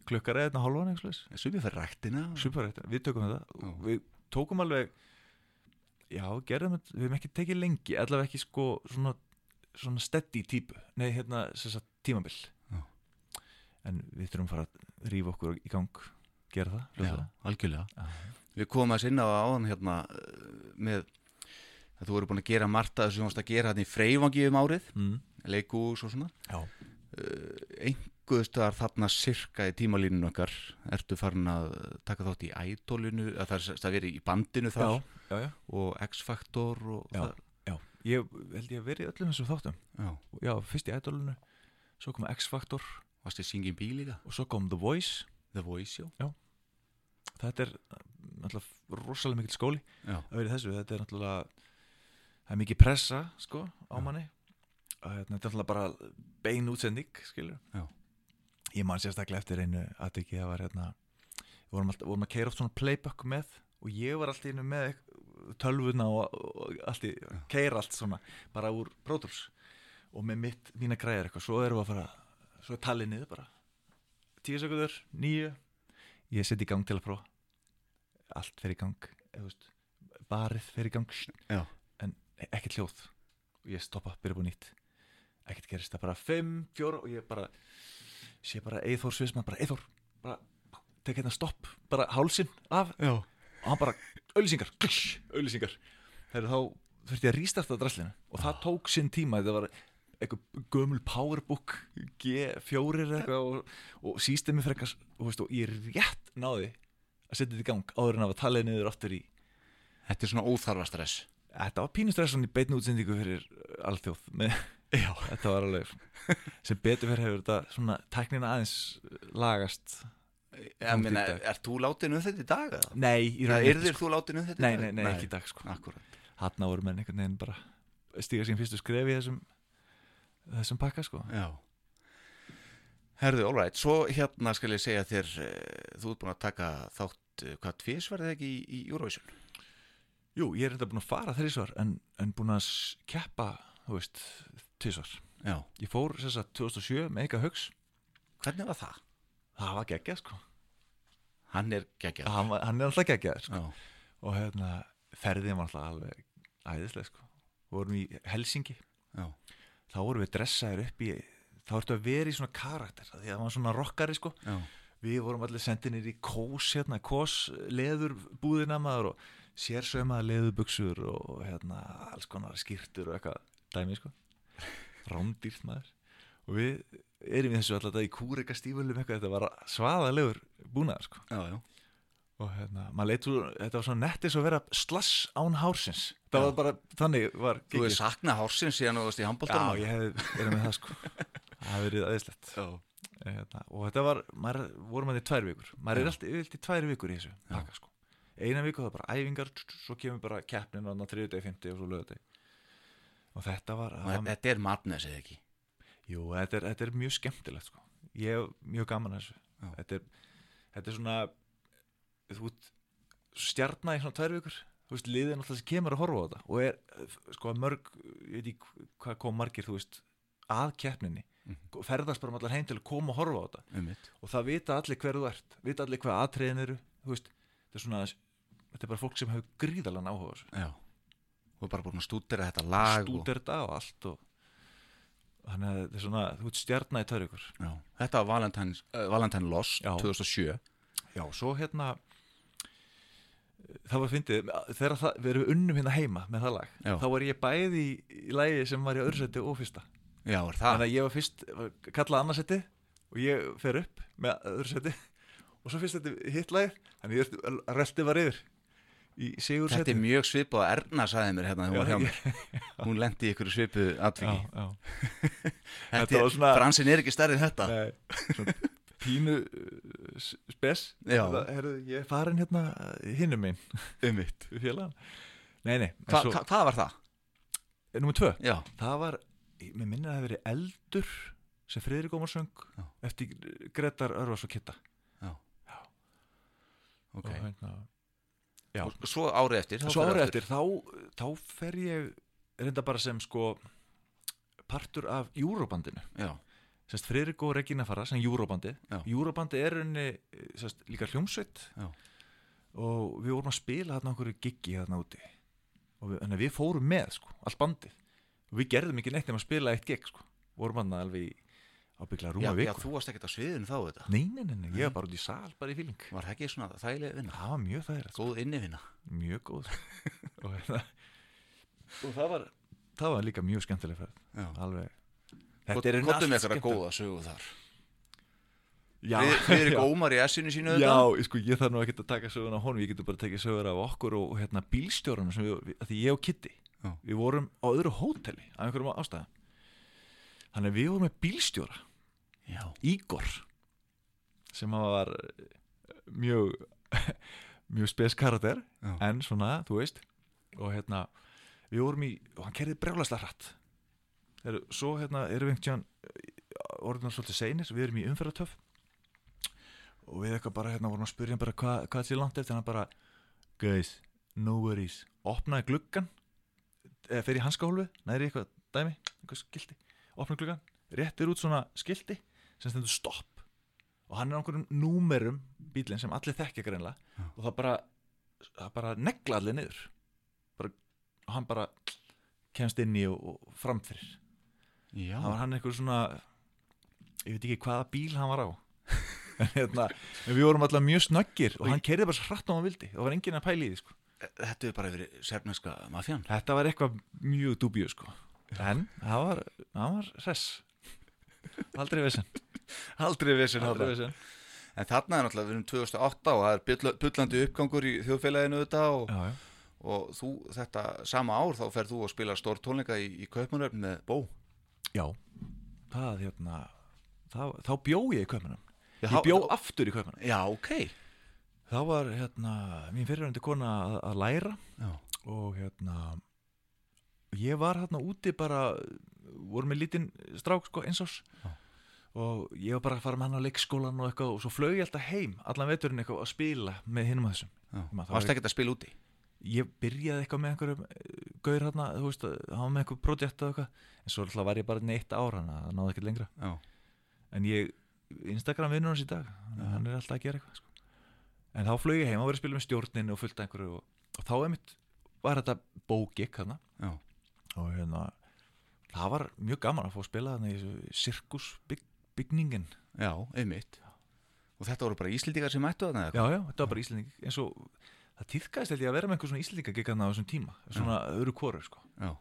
klukkar eða hálfan eitthvað Sumið fyrir Superrætt, við tökum þetta. Og við tókum alveg já, gerðum við hefum ekki tekið lengi allavega ekki sko svona, svona steady típu, nei hérna sem sagt tímabil Já. en við þurfum að fara að rífa okkur í gang gera það, Já, algjörlega Já. Við komum að sinna á áðan hérna eh, með að þú voru búin að gera margt að þú varst að gera hérna í freyfangi um árið, Mm. leikús og svona Já. Einhverstaðar þarna sirka í tímalínun okkar. Ertu farin að taka þátt í ædólinu, að það er að vera í bandinu þar. Já, já, já, og X-Factor og það. ég held ég að vera í öllum þessum þáttum. Já, fyrst í Idolinu svo kom líka? Og svo kom The Voice. The Voice, þetta er náttúrulega rosalega mikil skóli að vera í þessu, þetta er náttúrulega það er mikið pressa sko á manni. Hérna, þetta er náttúrulega bara bein útsending skilur Já. Ég man sérstaklega eftir einu að ekki það var hérna við vorum, alltaf, vorum að keira oft svona playback með og ég var alltaf innu með tölvuna og, og allt í keira allt svona bara úr Pro Tools og með mitt, mína græðir eitthvað. Svo erum við að fara, svo er talið niður bara. Tíu sekundur, nýju ég seti í gang til að prófa. Allt fer í gang veist, barið fer í gang. Já. en ekkert hljóð. Og ég stoppa, byrja búið nýtt. Ekkert gerist, það bara 5, 4 og ég bara sé bara Eithor Svisman, bara Eithor bara tek hérna stopp, bara hálsin af. Já. og hann bara, auðlýsingar auðlýsingar, þegar þá þurfti ég að rístarta draslinu og það tók sinn tíma, þetta var eitthvað gömul powerbook G4 eða eitthvað og, og sístemi frekar og, veist, og ég rétt náði að setja þetta í gang áður en að tala niður aftur í Þetta er svona óþarfa stress. Þetta var pínustressan í beinu útsendingu fyrir alþjóð með, Já. Þetta var alveg sem betur fyrir hefur þetta svona tæknina aðeins lagast Ég meina, dag. er þú látin um þetta í dag? Nei, í rauninni yrðir ekki, þú látin um þetta sko. nei, í nei, dag? nei, ekki í dag sko. Akkurat Hanna voru menn einhvern veginn bara stíga sín fyrstu skref í þessum þessum pakka sko Já Herðu, all right, svo hérna skal ég segja þér uh, þú ert búin að taka þátt uh, hvað tvís var það ekki í, í Eurovision? Jú, ég er þetta búin að fara þrísvar en, en búin að keppa þú veist, tvísvar Já. Ég fór þess að 2007 með eitthvað hugs Hvernig var það? Það var geggjað sko. Hann er geggjað Hann, hann er alltaf geggjað sko. Og hérna ferðin var alltaf alveg æðislega sko. Við vorum í Helsingi já, þá vorum við dressaðir upp í þá ertu að vera í svona karakter því að það var svona rockari sko. Já. Við vorum allir sendinir í kós hérna, kós leður búðina maður og sérsaumaða leðubuxur og hérna alls konar skýrtur og eitthvað dæmi sko rándýrt maður. Og við erum í þessu alltaf í kúrika stífölum eitthvað, þetta var svaðalegur búnaðar sko. Já, já. Og hérna, úr, þetta var svona nettis að vera slass án hársins. Það Já. var bara, þannig var Þú er gigið. saknað hársins síðan þú varst í Já, handbóltanum ég hef verið með það sko. Það hef verið aðeinslegt Já, hérna, Og þetta var, maður vorum að í tvær vikur. Maður Já. er alltaf yfirlt í tvær vikur í þessu pakka, sko. Eina viku það er bara æfingar Svo kemur bara keppnin á þriðu degi, fymti og svo löðu Og þetta var og þetta- þetta er matnes eða ekki? Jú, þetta er, þetta er mjög skemmtilegt sko. Ég hef mjög gaman að þessu. Þetta er, þetta er svona Þú ert stjarna í svona tvær vikur. Þú veist, liðin alltaf sem kemur að horfa á þetta Og er, sko, mörg Ég veit ekki hvað kom margir, þú veist Að keppninni. Mhm. ferðast bara um allar heim til að koma og horfa á þetta. Um og það vita allir hver þú ert. Vita allir hvað atriðin eru. Veist, þetta er svona þetta er bara fólk sem hefur gríðalega áhuga á þessu. Já Og bara búin að stúdera þetta lag og, stúder þetta og allt og þannig að þetta er svona þú ert stjarnar í törður já. Þetta var Valentine, uh, Valentine Lost Já. 2007 já, svo hérna það var fyndið þegar það, við erum unnum hérna heima með það lag Já. þá var ég bæði í, í lagi sem var í öðursætti og fyrsta Já, er það? þannig að ég var fyrst kallað annarsætti og ég fer upp með öðursætti og svo fyrst þetta hitt lagið þannig ég relti var yfir Þetta er mjög svipað að Erna sagði mér hérna þegar hún var hjá mér. Hún lendi í ykkur svipu já, já. Þetta er, svona- bransin er ekki stærri en þetta. Nei, svona pínu uh, spes. Já. Það- Herðu, ég er farin hérna hinnum minn um félagann. Nei, nei, Hva, svo- hva, Hvað var það? Númer tvö. Já, Það var, mér minnir að það hafi verið eldur sem Friðrik Ómar söng Já. eftir Gretar Örvars og Kitta ok. Og hérna Já. Og svo árið eftir þá árið eftir, þá, þá fer ég reynda bara sem sko partur af Júróbandinu Já, sérst Friðrik og Regina fara sem Júróbandi. Júróbandi er henni sérst, líka hljómsveit. Já. og við vorum að spila þarna okkur giggi þarna úti. Og við, við fórum með sko, allt bandið. Og við gerðum ekki neitt nema að spila eitt gig sko, vorum hann alveg í ábyggla já, rúma já, viku. þú varst ekkert á sviðinu þá þetta nei, nei, nei, nei, ég var bara út í sal, bara í fíling. Var það ekki svona þægilega vinna? það var mjög þægilegt, Góð innivinna mjög góð. Og, hérna, og það var það var líka mjög skemmtileg ferð. Já. Alveg. Kottum allt með eitthvað skemmtilegt. góða sögu þar. Já, Friðrik já. Ómar í S-inu sínu Já, þetta sko, ég þarf nú ekki að taka söguna á honum, ég getur bara að taka sögur af okkur og, hérna bílstjóranum sem við, við- því ég og Kitty, Já. við vorum á öðru hóteli af einhverjum ástæðum. Þannig við vorum með bílstjóra, Já, Ígor, sem var eh, mjög, mjög spes karakter, já, en svona, þú veist, og hérna, við vorum í, og hann kerði brjálæslega hratt. Þegar, svo hérna erum við einhvern tíðan orðin svolítið seinir, við erum í umferðartöf og við eitthvað bara hérna vorum að spyrja hann bara hvað hva sé langt eftir? Hann bara guys, no worries. Opnaði gluggan eða fer í hanskahólfið, næri eitthvað dæmi eitthvað skilti, opnaði gluggan réttir út svona skilti sem stendur stopp. Og hann er á einhverjum númerum bílinn sem allir þekkja greinlega Já. og það bara það bara negla allir niður. Bara, og hann bara kemst inn í og, og framfyrir. Já. það var hann einhver svona ég veit ekki hvaða bíl hann var á. En hérna, við vorum alltaf mjög snöggir og hann kerði bara hratt á hann vildi. Það var enginn að pæla í því sko. Þetta er bara yfir sérfneska mafjan þetta var eitthvað mjög dubíu sko. en það var, það var hress. Aldrei vissin Aldrei vissin aldrei vissin En þarna er náttúrulega, við erum 2008 og það er bullandi uppgangur í þjóðfélaginu þetta og, já, já. og þú, þetta sama ár þá ferð þú að spila stór tónleika í, í Kaupmannöfn með Bó. Já, það hérna það, þá bjó ég í Já, ég bjó þá- aftur í köpunum Já, ok. Þá var hérna mín fyrirvændi kona að, að læra Já, og hérna ég var hérna úti bara voru með lítinn strák sko eins ás Já. Og ég var bara að fara með hann á leikskólan og eitthvað og svo flög ég alltaf heim allan veturinn eitthvað að spila með hinum að þessum. Það Varst var- ekkert að spila úti? ég byrjaði eitthvað með einhverjum eh, gaur hann var með eitthvað projekt og eitthvað, en svo alltaf var ég bara neitt ára hann það náði ekkert lengra. Já, en ég, Instagram vinnur hans í dag þannig að hann er alltaf að gera eitthvað sko. en þá flög ég heim og verið að spila með stjórnin og fullt einhverju og, og þá einmitt var þetta bókik hérna já, og hérna það var mjög gaman að fá að spila þarna í þessu sirkus bygg, bygningin já, einmitt. Og þetta voru bara Íslendingar sem mættu þarna já, já, þetta var bara Íslending eins og það týðkaðist held ég að vera með einhver svona Íslendinga gekkaðna á þessum tíma, svona öðru kóru sko. Já,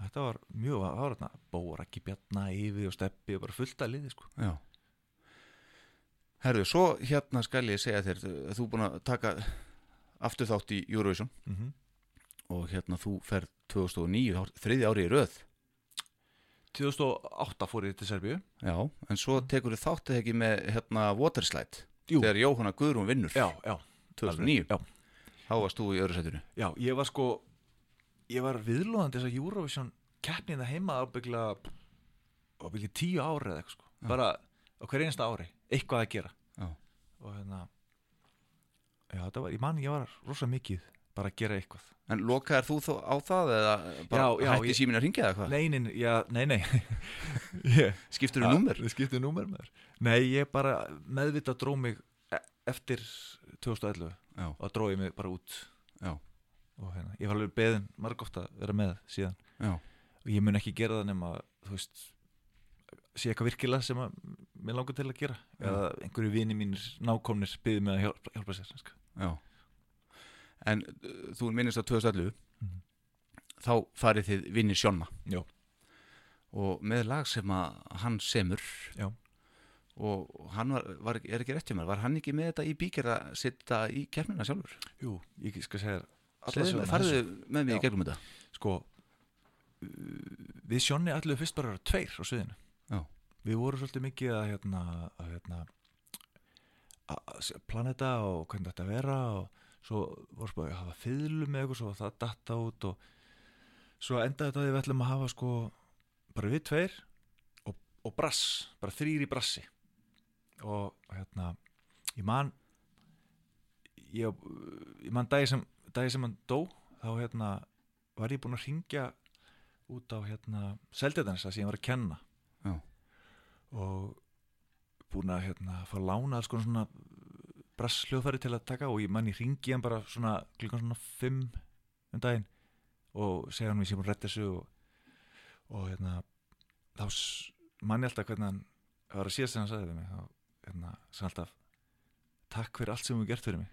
þetta var mjög, það var þarna bóra, ekki bjarna, yfi og steppi og bara fullt að liði sko. já. Herðu, svo hérna skal ég segja þér að þú er búin að taka aftur þátt í Eurovision. Mm -hmm. og hérna þú ferð 2009, þá- þriðja ári í röð 2008 fór ég til Serbíu Já, en svo tekur þið þáttið ekki með hérna Waterslide Jú. þegar Jóhanna Guðrún vinnur já, já, 2009, já, þá varst þú í öðru sætinu já, ég var sko ég var viðlóðandi þess að Eurovision keppnið það heima ábyggla ábyggla tíu ári eða eitthvað sko. Já. bara á hver einasta ári eitthvað að gera Já. og hérna já, þetta var, ég man ég var rosa mikið bara að gera eitthvað. En lokaðir þú þó á það eða bara Já, já, hætti símin að ringja eða hvað? nei, nei, já, nei, nei. Ég, Skiptur þú númer? Við skiptum númer með þér. Nei, ég bara meðvita dró mig e- eftir 2011 Já, og dró ég mig bara út. Já, og hérna, ég var alveg beðin margóft að vera með síðan. Já, og ég mun ekki gera það nema þú veist sé eitthvað virkilega sem að mér langar til að gera. Eða einhverju vini mínir nákomnir byggði mig að hjálpa, hjálpa sér sko. já En uh, þú minnist á 2011 Mhm. þá farið þið vinnir Sjonna Já. og með lag sem að hann semur Já. og hann var, var, er ekki rétt hjá mér var hann ekki með þetta í bíker að sitta í keppnina sjálfur Jú, ég skal segja söguna farðu með mig í gegnum þetta Sko uh, Við Sjónni allir fyrst bara tveir á sviðinu Já. Við vorum svolítið mikið að hérna að hérna að planeta og hvernig þetta vera og svo voru bara að hafa fiðlu með eitthvað svo það datta út og svo endaði þetta að við ætlum að hafa sko bara við tveir og, og brass, bara þrýr í brassi og hérna ég man ég, ég man dagi sem, dagi sem hann dó þá hérna var ég búinn að ringja út á hérna Seldjardanes það sem ég var að kenna Já. og búinn að hérna fá lána alls konar svona brass hljóðfæri til að taka og ég man ég ringi hann bara svona klukkan svona 5 um daginn og segja hann við sem að redda þessu og, og hérna þá s- man ég alltaf hvernig hann það var að síðast sem hann sagði við mig þá hérna sem alltaf takk fyrir allt sem þú gert fyrir mig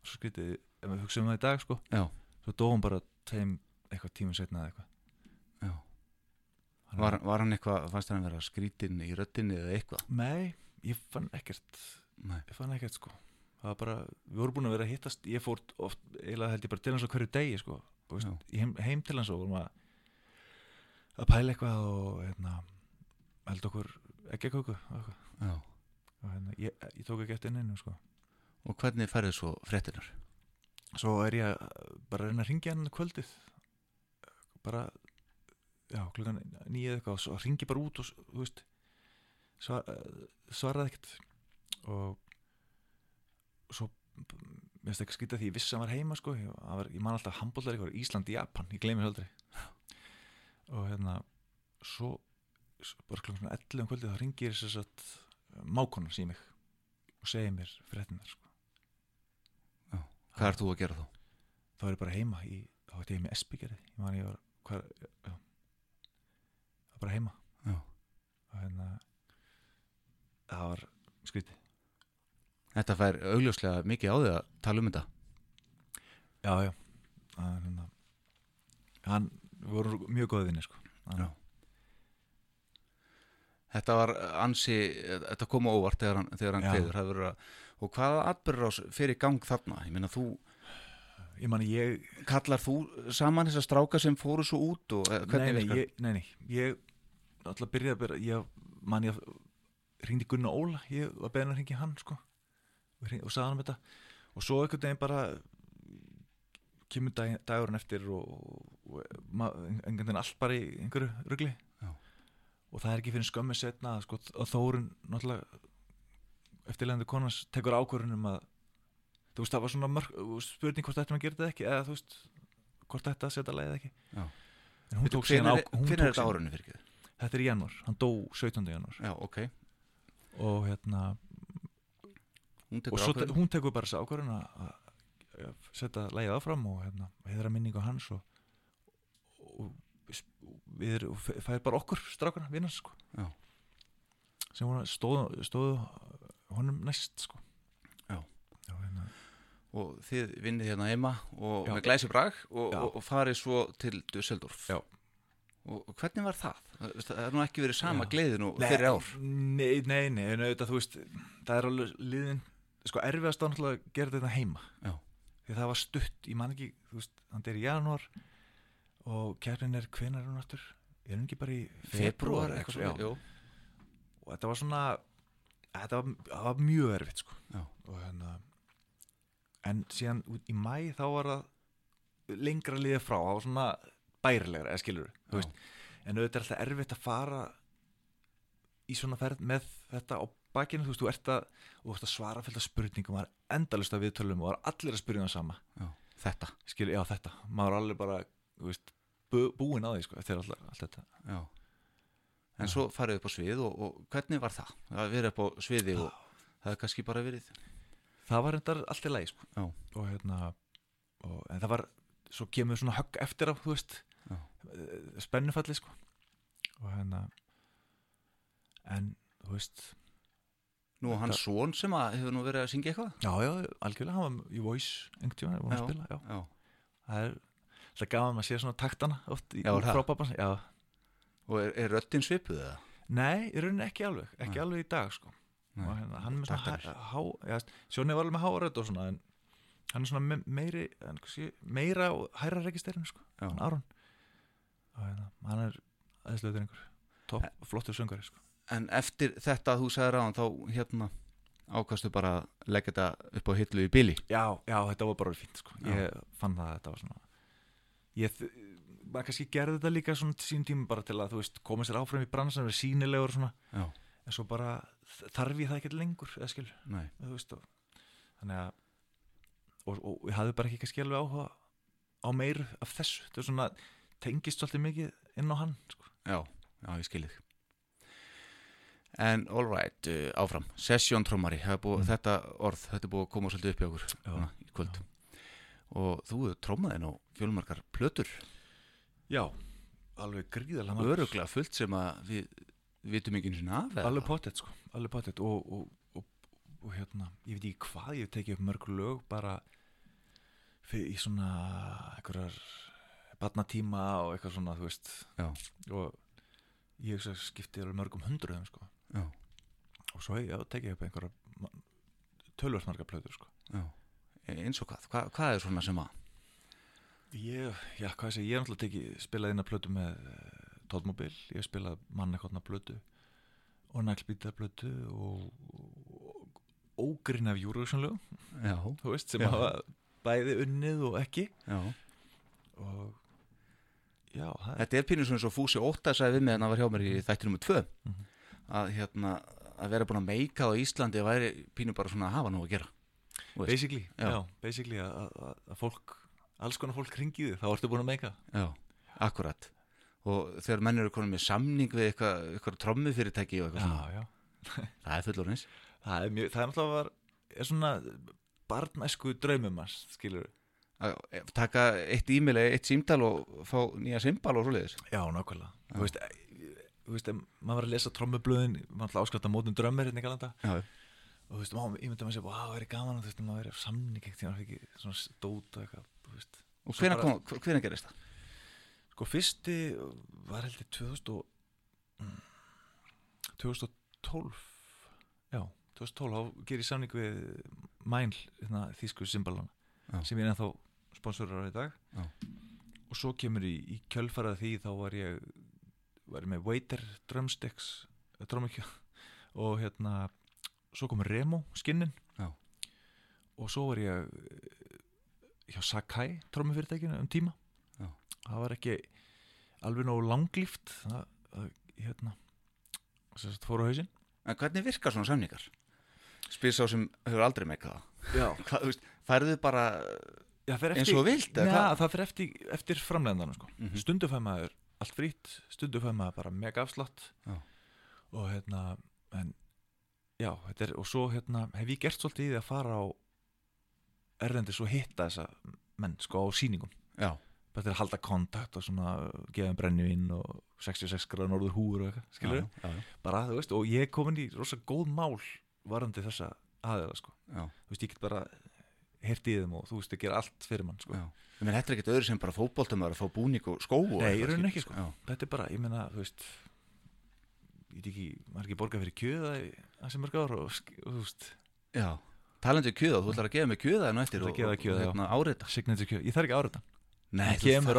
og svo skrítið ef við hugsaum það í dag sko Já. svo dóum bara tveim eitthvað tímum setna eða eitthvað. Hann- var, var hann eitthvað, fannst hann vera skrítin í röddinni eða eitthvað Nei, ég fann ekkert Nei. ég fann ekkert sko. Það var bara, við vorum búin að vera að hittast ég fór oft, eiginlega held ég bara til hans á hverju degi sko, veist, heim, heim til hans og vorum að að pæla eitthvað og hérna held okkur ekki að kóku og hérna, ég, ég tók ekki eftir neinu sko. Og hvernig færðu svo fréttinar svo er ég bara að reyna að ringja hann kvöldið. Bara já, klukkan nýja eða eitthvað og svo ringi bara út og veist svar, svaraði ekkert og svo mér finnst ekki skýta því ég vissi að hann var heima sko. Ég, var, ég man alltaf handbóllar eitthvað Ísland, Japan, ég gleymi þess aldrei. Og hérna svo, bara svona 11 um kvöldið þá ringir þess að mákonan sí mig og segir mér fréttinar sko. Hvað er þú að gera þá? þá er ég bara heima í, þá ætti ég með Esbyggerði ég man ég var hvar, já, það bara heima. Já. og hérna það var skrítið þetta fær augljóslega mikið á því að tala um þetta. Já, já. Það er hérna hann, svo mjög góðið vinni sko. Hann, Já. þetta var ansi þetta kom óvart þegar hann, þegar hann kveður. Að, og hvaða atbyrður fyrir gang þarna? Ég meina þú, ég man ég kallar þú saman þessar stráka sem fóru svo út og hvernig nei, nei, nei, ég alltaf byrjaði bara, ég man ég hringdi Gunnar Óla, ég var beðin að hringi hann sko og, og sagði hann um þetta og svo einhvern veginn bara kemur dag, dagurinn eftir og, og ma- einhvern veginn allt bara í einhverju rugli Já. og það er ekki fyrir skömmi setna sko, að Þórun náttúrulega eftirlegandi konans tekur ákvörðun um að þú veist það var svona mörg, spurning hvort þetta maður gerði ekki eða þú veist hvort þetta setja leið ekki Já. en hún Veitu, tók síðan hvenær á- hún hvenær er þetta árunni fyrir ekki Þetta er í janúar, hann dó 17. janúar já, ok, og hérna og tekur svo te ákveðin hún tekur bara þess ákvörðun að setja lægið áfram og hérna heiðra minningu hans og, og og fe- fær bara okkur strákuna vinnans sko Já. sem voru stóðu, stóðu honum næst sko Já. Já, hérna, og þið vinnið hérna heima og Já. með glæsi brag og, og, og farið svo til Dusseldorf Já. og, og hvernig var það? það er nú ekki verið sama Já. gleðin og Nei, fyrir ár Nei, nei, nei, en auðvitað þú veist það er alveg liðin sko erfiðast að náttúrulega gera þetta heima Já. því það var stutt, ég man ekki þú veist, hann er í janúar og keppnin er, hvenær er hún aftur er hún ekki bara í februar eitthvað eitthvað svo, já. já. og þetta var svona þetta var, var mjög erfitt sko og hérna en síðan út í mæ þá var það lengra liðið frá, það var svona bærilegra, eða skilur en auðvitað er alltaf erfitt að fara í svona ferð með þetta á bakinu, þú veist, þú ert að þú ert að svara fylgta spurningum, það er endalist að viðtölum og það er allir að spyrja um sama Já. þetta skil, já þetta, maður er alveg bara þú veist, bú, búin á því sko, eftir allt, allt þetta já. en Já. svo farið upp á svið og, og hvernig var það? það verið upp á sviði og það er kannski bara verið það var endar allt í lagi sko. Já. og hérna og, en það var, svo kemur svona högg eftir á, þú veist spennufalli sko og hérna en, þú veist nú og hans son sem að hefur nú verið að syngja eitthvað já, já, algjörlega, hann var í Voice einhvern tíma, var hann að spila, já já. það er alltaf gaman að sé svona taktana oft í, Já, það? frá pappans já, og er, er röddin svipuð eða? Nei, í rauninni ekki alveg, ekki Nei. alveg í dag sko Nei, hérna, hann með svona taktarnir. há, já, Sjóni var alveg með hárödd og svona en hann er svona me meiri en, kannski, meira og hærra registerinu sko Já. hann Aron og hérna, hann er aðeinslega einhver topp, flottur söngari sko En eftir þetta að þú sagði ráðan þá hérna ákastu bara að leggja þetta upp á hillu í bíli Já, já, þetta var bara fínt sko. Ég fann það að þetta var svona ég, maður kannski gerði þetta líka svona til sín tíma bara til að þú veist koma sér áfram í bransan, vera sínilegur svona. Já, en svo bara þarf ég það ekki lengur eða skil, veist og, þannig að og, og ég hafði bara ekki kannski alveg áhuga á meiru af þessu. Þetta er svona, tengist svolítið mikið inn á hann sko. já, já, ég skilið En all right, uh, áfram. Session trommari, búið, Mm. þetta orð þetta er búið að koma svolítið upp í okkur Já, svona, í kvöld. Og þú trommaðin á fjölmarkar plötur. Já, alveg gríðarlega margar. öruglega fullt sem að við vitum ekki einu sinni af eða? alveg pottet sko, alveg pottet. Og, og, og, og hérna, ég veit ekki hvað ég tekið upp mörg lög bara í svona einhverjar barnatíma og eitthvað svona, þú veist. Já. og ég skipti alveg mörgum hundruðum sko Já, og svo já, tekið upp einhverjar tölvarsmarga plöður sko. E- eins og hvað, hvað, hvað er svona sem að? Ég, já, hvað ég segi, ég er náttúrulega tekið spilað inn að plötu með uh, Tóðmobil, ég hef spilað mannekotna plötu og naglbítar plötu og, og ógrin af júruvísanlögum Já, þú veist, sem Já. hafa bæði unnið og ekki. Já. Og já, það Þetta er pínur svona svo Fúsi Ótta sagði við mig en það var hjá mér í þættinum um tvö. Mhm. Að hérna að vera búin að meika á Íslandi væri pínur bara svona að hafa nú að gera basically, Já. já, basically að, að, að fólk, alls konar fólk ringi þig, þá ertu búin að meika. Já, akkurat. Og þegar menn eru konum með samning við eitthvað, eitthvað trommufyrirtæki og eitthvað svona, já, það er fullorins það er mjög, það er náttúrulega var, er svona barnæsku draumum hans, skilur að taka eitt e-mail eða eitt símtal og fá nýja symbal og svoleiðis. Já, nákvæmlega, Já. þú veist e- veist, maður var að lesa trommublöðin maður áskvæmt að mótum drömmir hérna í galanda Já, og þú veist, maður, ég myndi að maður segja, wow, það er gaman þú veist, maður verið samning ekkert maður fikk svona stót og eitthvað, og hvenær gerist það? Sko fyrsti var heldur 2000 og, mm, 2012 Já, 2012 þá ger ég samning við Mæl, hérna, þýsku symbalana Já. sem ég er ennþá sponsorar á í dag Já. og svo kemur í, í kjölfarað því þá var ég var ég með Waiter drumsticks drömmikja og hérna svo kom Remo skinnin Já. og svo var ég eh, hjá Sakai trommufyrirtækinu um tíma Já. það var ekki alveg nógu langlíft það, það hérna fór á hausinn En hvernig virkar svona samningar? Spyr sá sem hefur aldrei meikað það færðu bara já fer eins og vilt, eða Nei, hvað? það fer eftir, eftir framlegðanum sko. Mhm. stundu fær maður allt frýtt stundu fær maður bara mega afslátt. Já. og hérna en, já, þetta er, og svo hérna hef ég gert svolítið í því að fara á erlendis og hitta þessa menn sko á sýningum. Já, bara til að halda kontakt og svona gefa þeim brennivinn og 66 gráður norður húur og eitthvað, skilur bara, þú veist, og ég er komin í rosa góð mál varandi þessa aðeila, sko. Þú veist, ég get bara heyrt í þeim og þú veist, ég ger allt fyrir mann, sko. Ég menn, þetta er ekkert öðru sem bara fótboltum að fá búning og skó og Nei, rauninni skil- ekki, sko. Já, þetta er bara, ég meina, þú veist ég veit ekki, maður ekki borgað fyrir kjöða þessi mörg ár og, og þú veist, já. Talandi um kjöða, þú ætlar að gefa mig kjöða en eftir að og, og, og hérna kjöða, ég þarf ekki Nei, það kemur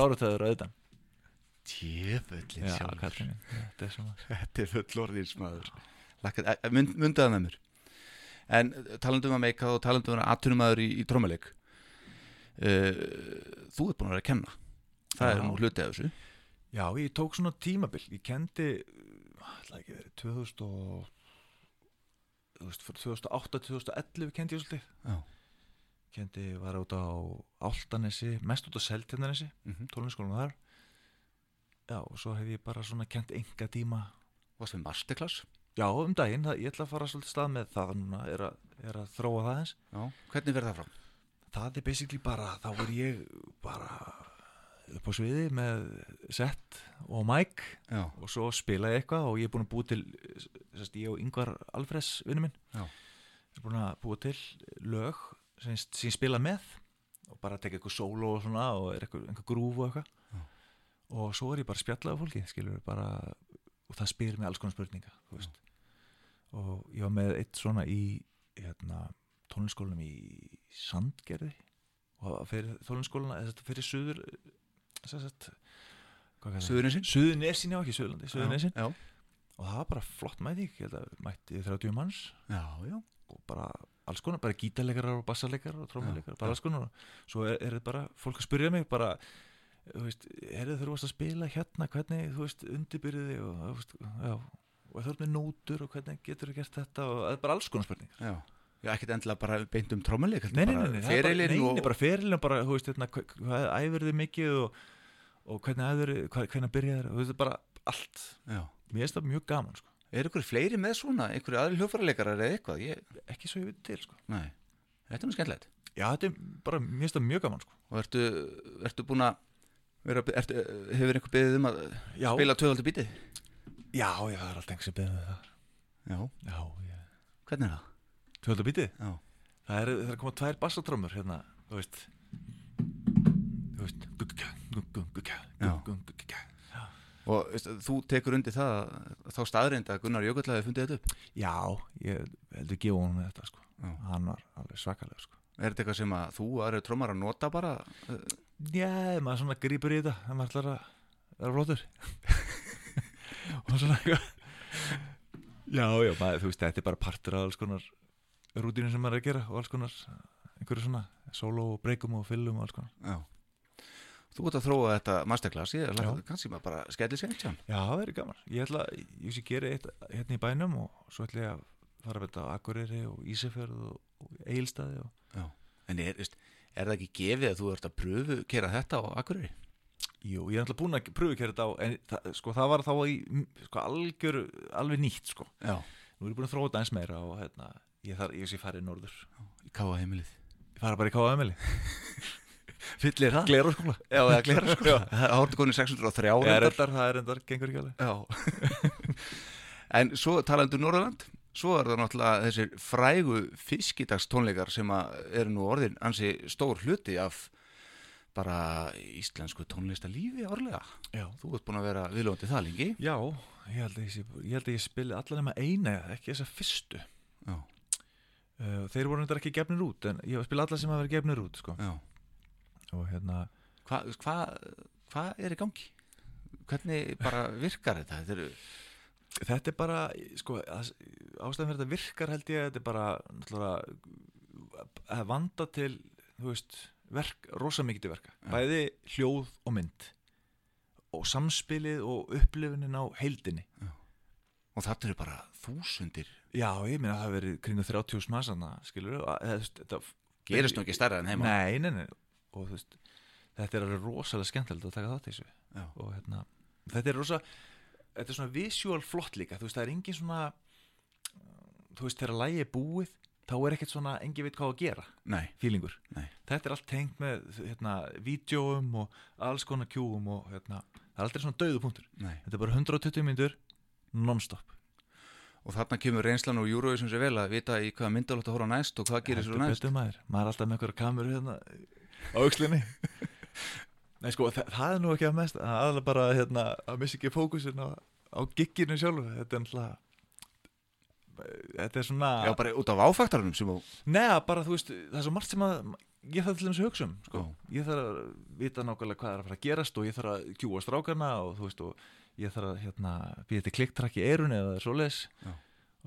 sjálfur. kallinn minn, þetta er fullorðins maður. Lakka, mynd, Mundaða með mér En eh, talandi um að meika og talandi um að vera atvinnumæður í, í trómuleik uh, Þú ert búin að vera að kenna. Það er Já. nú hluti af þessu. Já, ég tók svona tímabil, ég kendi ætla ekki verið 2000 og þú veist, fyrir 2008-2011 kendi ég svolítið. Já, kendi, var út á Áltanesi, mest út á Seltjarnanesi mm -hmm. tónlinsskólanum þar. Já, og svo hef ég bara svona kent enga tíma. Varst við masterclass já, um daginn, það, ég ætla að fara svolítið stað með það núna, er að, er að þróa það eins Já, hvernig verður það fram? það er basically bara, þá er ég bara upp á sviði með set og mic Já, og svo spila ég eitthvað og ég er búin að búa til sérst, ég og Yngvar Alfreds vinnu minn Já. er búin að búa til lög sem, ég spila með og bara teka eitthvað solo og svona og er eitthvað, eitthvað grúf og eitthvað Já. og svo er ég bara að spjalla af fólki skilur bara og það spyr mig alls konar spurninga þú veist og ég var með eitt svona í hérna, tónliskólanum í Sandgerði. Og fyrir tónliskólana eða þetta fyrir það? Suðurnesin? Suðurnesin, já ekki Suðurlandi, Suðurnesin. Já, og það var bara flott mæting, ég held að mætti 30 manns. Já, já, og bara alls konar, bara gítarleikarar og bassarleikarar og trómuleikarar, bara alls konar. Og svo er, er þetta bara, fólk að spyrja mig bara, þú veist, er þið þurfast að spila hérna, hvernig, þú veist, undirbyrðið og, þú veist, já og þú ert með nótur og hvernig getur þú gert þetta og það er bara alls konar spurningar. Já. Já, ekkert endilega bara beint um trommuleik Nei, nei, nei, það er bara, og bara ferilin bara, þú veist, hérna, hva- hvað æfir þið mikið og, og hvernig æfir þið, hvernig byrjaðir og þú veist, bara allt. Já. Mér finnst það mjög gaman, sko, Er ykkur fleiri með svona, ykkur aðri hljófarleikarar eða eitthvað? Ég, ekki svo ég veit til, sko. Nei, þetta er nú skemmtilegt. Já, þetta er bara, mér finnst það mjög gaman, sko. Og ertu, ertu búin að hefur einhver beðið um að já, spila tvöðaldi bítið? Já, já, það er alltaf einhver sem beðið það. Já, já, ég hvernig er það? Tvöldabítið? Já, Það er, það er að koma tvær bassatrómur hérna, þú veist. Þú veist Já. og veist, þú tekur undir það að- þá staðreind að Gunnar Jökull hafi fundið þetta upp? Já, ég heldur gefa honum þetta sko. Já. Hann var alveg svakalega sko. Er þetta eitthvað sem að þú og aðri trómar að nota bara? uh, Já, maður svona grípur í þetta þegar maður ætlar að vera flottur og svona eitthvað Já, já, maður, þú veist, þetta er bara partur af alls konar rútinu sem maður er að gera og alls konar einhverju svona solo og breykum og fyllum og alls konar Já Þú ert að þróa þetta masterclass ég Já. er kannski maður bara skellir sér Já, það verður gaman. Ég ætla, ég sé gera eitt hérna í bænum og svo ætla ég að fara með þetta á Akureyri og Ísafjörð og, og Eilstaði og Já En er, er það ekki gefið að þú ert að pröfu kera þetta á Akureyri? Jú, ég er alltaf búin að pröfu kæra þetta á en það, sko, það var þá í sko, algjör, alveg nýtt sko. Já Nú er ég búin að þróa þetta eins meira og hérna, ég, þar, ég sé farið norður. Í káa heimilið Ég fara bara í KML. Fyllir það? Glera skóla. Já, það glera sko Það ártu konið 603 Já, reyndar. reyndar, það er reyndar, gengur ekki alveg. Já En svo talandu Norðurland Svo er það náttúrulega þessir frægu fiskidagstónleikar sem eru nú orðin ansi stór hluti af bara íslensku tónlistalífi árlega. Já. Þú ert búin að vera viðlóðandi það lengi. Já, ég held að ég, ég, að ég spili allan nema eina, ekki þessa fyrstu. Já, Uh, þeir voru reyndar ekki gefnir út, en ég spila alla sem hafa verið gefnir út, sko. já. Og hérna, Hvað hva, hva er í gangi? Hvernig bara virkar þetta? Þetta eru, Þetta er bara, sko, að- ástæðan fyrir þetta virkar held ég, þetta er bara náttúrulega að vanda til, þú veist, verk, rosa mikið til verka. Já. Bæði hljóð og mynd og samspilið og upplifunin á heildinni. og þetta eru bara þúsundir. Já, ég meina að það verið kringu 30 smasana, skilur þetta Gerist nú ekki stærra en heima. Nei, nei, nei, og þú veist, þetta er alveg rosalega skemmtilegt að taka þátt í þessu. Já. Og hérna, þetta er rosa, þetta er svona visual flott líka, þú veist, það er engin svona, þú veist, þegar lægi er búið, þá er ekkert svona, engin veit hvað að gera, Nei, fílingur. Nei. Þetta er allt tengt með, hérna, vídjóum og alls konar kjúum og, hérna, það er aldrei svona döðu punktur. nei. Þetta er bara 120 myndur, non-stop. Og þarna kemur reynslan og Eurovision sér vel að vita í hvaða myndalótt að horfa næst og hvað gerir svo næst. betur maður, maður er alltaf með einhverja kameru hérna á aukslinni Nei sko, það, það er nú ekki að mest aðalega bara hérna, að missa ekki fókusin á, á gigginu sjálfu þetta er náttúrulega þetta er svona Já, bara út af áfaktarunum sem þú... neða bara þú veist, það er svo margt sem að ég þarf til þess að hugsa um sko. Ég þarf að vita nákvæmlega hvað er að fara að gerast og ég þarf að kjúa strákarna og þú veist og ég þarf að hérna, býða til klikktrakk í eirunni eða svoleiðis Já.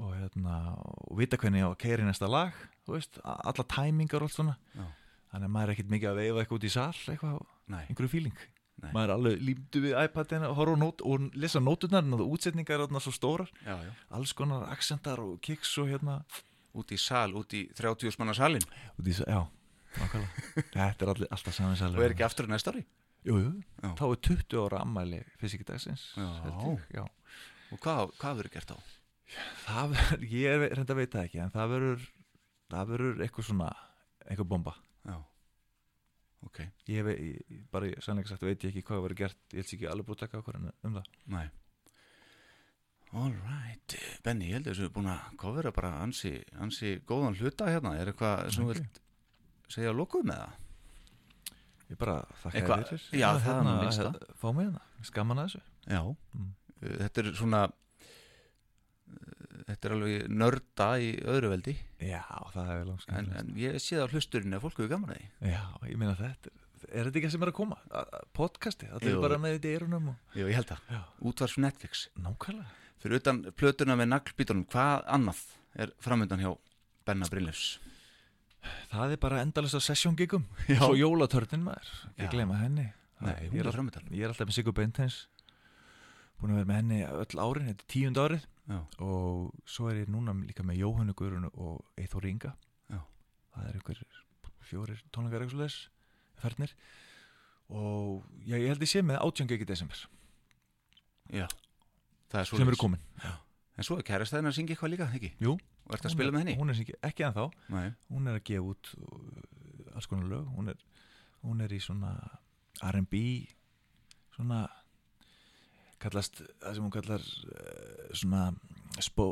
og hérna og vita hvernig ég á að keira í næsta lag þú veist, alla tæmingar og allt svona Já. þannig að maður er ekkert mikið að veifa eitthvað út í sal eitthvað, Nei, einhverju fíling Nei. maður alveg límdu við iPadina og nót og lesa nóturnar en það útsetningar er svo stórar já, já. alls konar aksentar og kicks og hérna Út í sal, út í 30 manna salin. út í, já, nákvæmlega þetta er allir, alltaf saman sal Og er ekki aftur næsta ári. jú, jú, Já. þá er 20 ára ammæli fysikdagsins. Og hvað, hvað verður gert á? það verður, ég er reynda að veita ekki en það verður það verður eitthvað svona eitthvað bomba Já. Ok. ég, vei, ég bara sannleika sagt veit ég ekki hvað verður gert ég held ekki alveg búið að taka okkur um það Nei. All right. Benni, ég held að þessu er búin að kofera bara ansi, ansi góðan hluta hérna. Er eitthvað sem þú vilt segja að lokuð með það? ég bara þakka þér fyrir já, að, það er hérna, að fá mig hérna, skaman að þessu Já. Mm. Uh, Þetta er svona Þetta er alveg nörda í öðru veldi. Já, það er langt en, en ég sé það á hlusturinn að fólk hefur gaman að því. Já, ég meina þetta Er þetta ekki það sem er að koma? Podcasti, allir Jú. bara með þetta í eyrunum og... Já, ég held það. Já, Útvarf Netflix. Nákvæmlega. Fyrir utan plötuna með naglbítunum Hvað annað er framöndan hjá Benna Brynlefs? Það er bara endalist á sessjóngigum. Svo jólatörnin maður, ekki gleyma henni. Nei, ég, er er ég er alltaf með Sigur Beinteins Búin að vera með henni öll árin Þetta er tíund árið. Já, Og svo er ég núna líka með Jóhannu Guðrun og Eithor Inga. Já. Það er einhver fjórir tónleikar eitthvað leis Fernir Og já, ég held ég sé með átjöngi ekki desember. Já. Það er svo Sem eru komin. En svo er kærastæðin að syngja eitthvað líka, ekki? Jú. Og ert að spila með henni? Hún er ekki, ekki ennþá. Nei, Hún er að gefa út uh, alls konar lög. Hún er, hún er í svona R&B Svona kallast, það sem hún kallar uh, svona spó,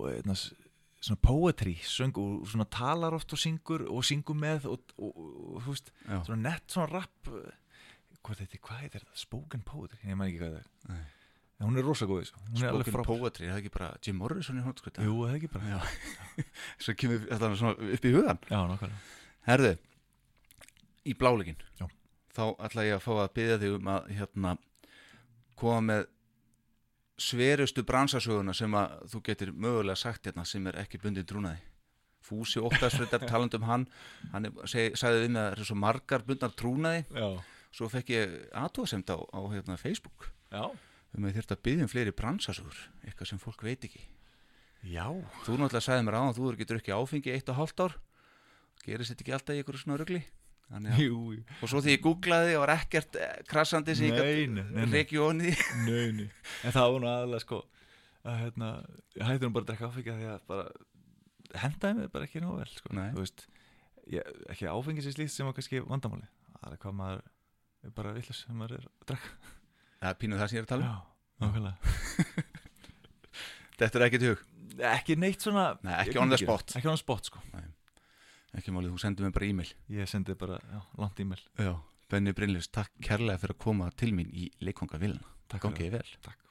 svona poetry söng og svona talar oft og syngur og syngur með og, og, og, þú veist, já, svona nett svona rap uh, hvað þetta, hvað heitir þetta? Spoken poetry, ég maður ekki hvað það er. En hún er rosa góð í þessu, hún er alveg Spoken poetry, er það ekki bara Jim Morrison í hóndskvita? Jú, það er ekki bara. Svo kemur þetta svona upp í hugan Já, nákvæmlega. Herðu, í bláleikin Já. Þá ætla ég að fá að byggja þig um að hérna koma með sverustu bransasöguna sem að þú getur mögulega sagt hérna sem er ekki bundin trúnaði. Fúsi óttasfriðar taland um hann hann seg, sagði við mig að það er svo margar bundnar trúnaði. Já, svo fekk ég aðtóðsemt á, á hérna, Facebook. Já, um að þurft að byggja um fleiri bransasögur eitthvað sem fólk veit ekki. Já. Þú náttúrulega sagði mér á að þú getur ekki áfengi eitt og hálft ár. Gerist þetta ekki alltaf í einhverju svona rugli Þannig að, Jú, jú. og svo því ég googlaði og var ekkert eh, krassandi sem ég Nei, nei. En það var nú aðalega sko að hérna, ég hætti nú bara að drekka áfengi af því að bara hendaði mér bara ekki nóg vel sko. Nei. Þú veist, ég, ekki áfengi sem slíkt sem var kannski vandamáli það er hvað maður er bara villus sem maður er að drekka Það er pínuð það sem ég er að tala um nákvæmlega Þetta er ekkert hug, Ekki neitt svona Nei, ekki on the spot. Ekki on the spot sko ekki málið, þú sendir mér bara e-mail. Ég sendi bara, já, langt e-mail. Benni Brynlefs, takk kærlega fyrir að koma til mín í leikongavillina Gangið vel. Takk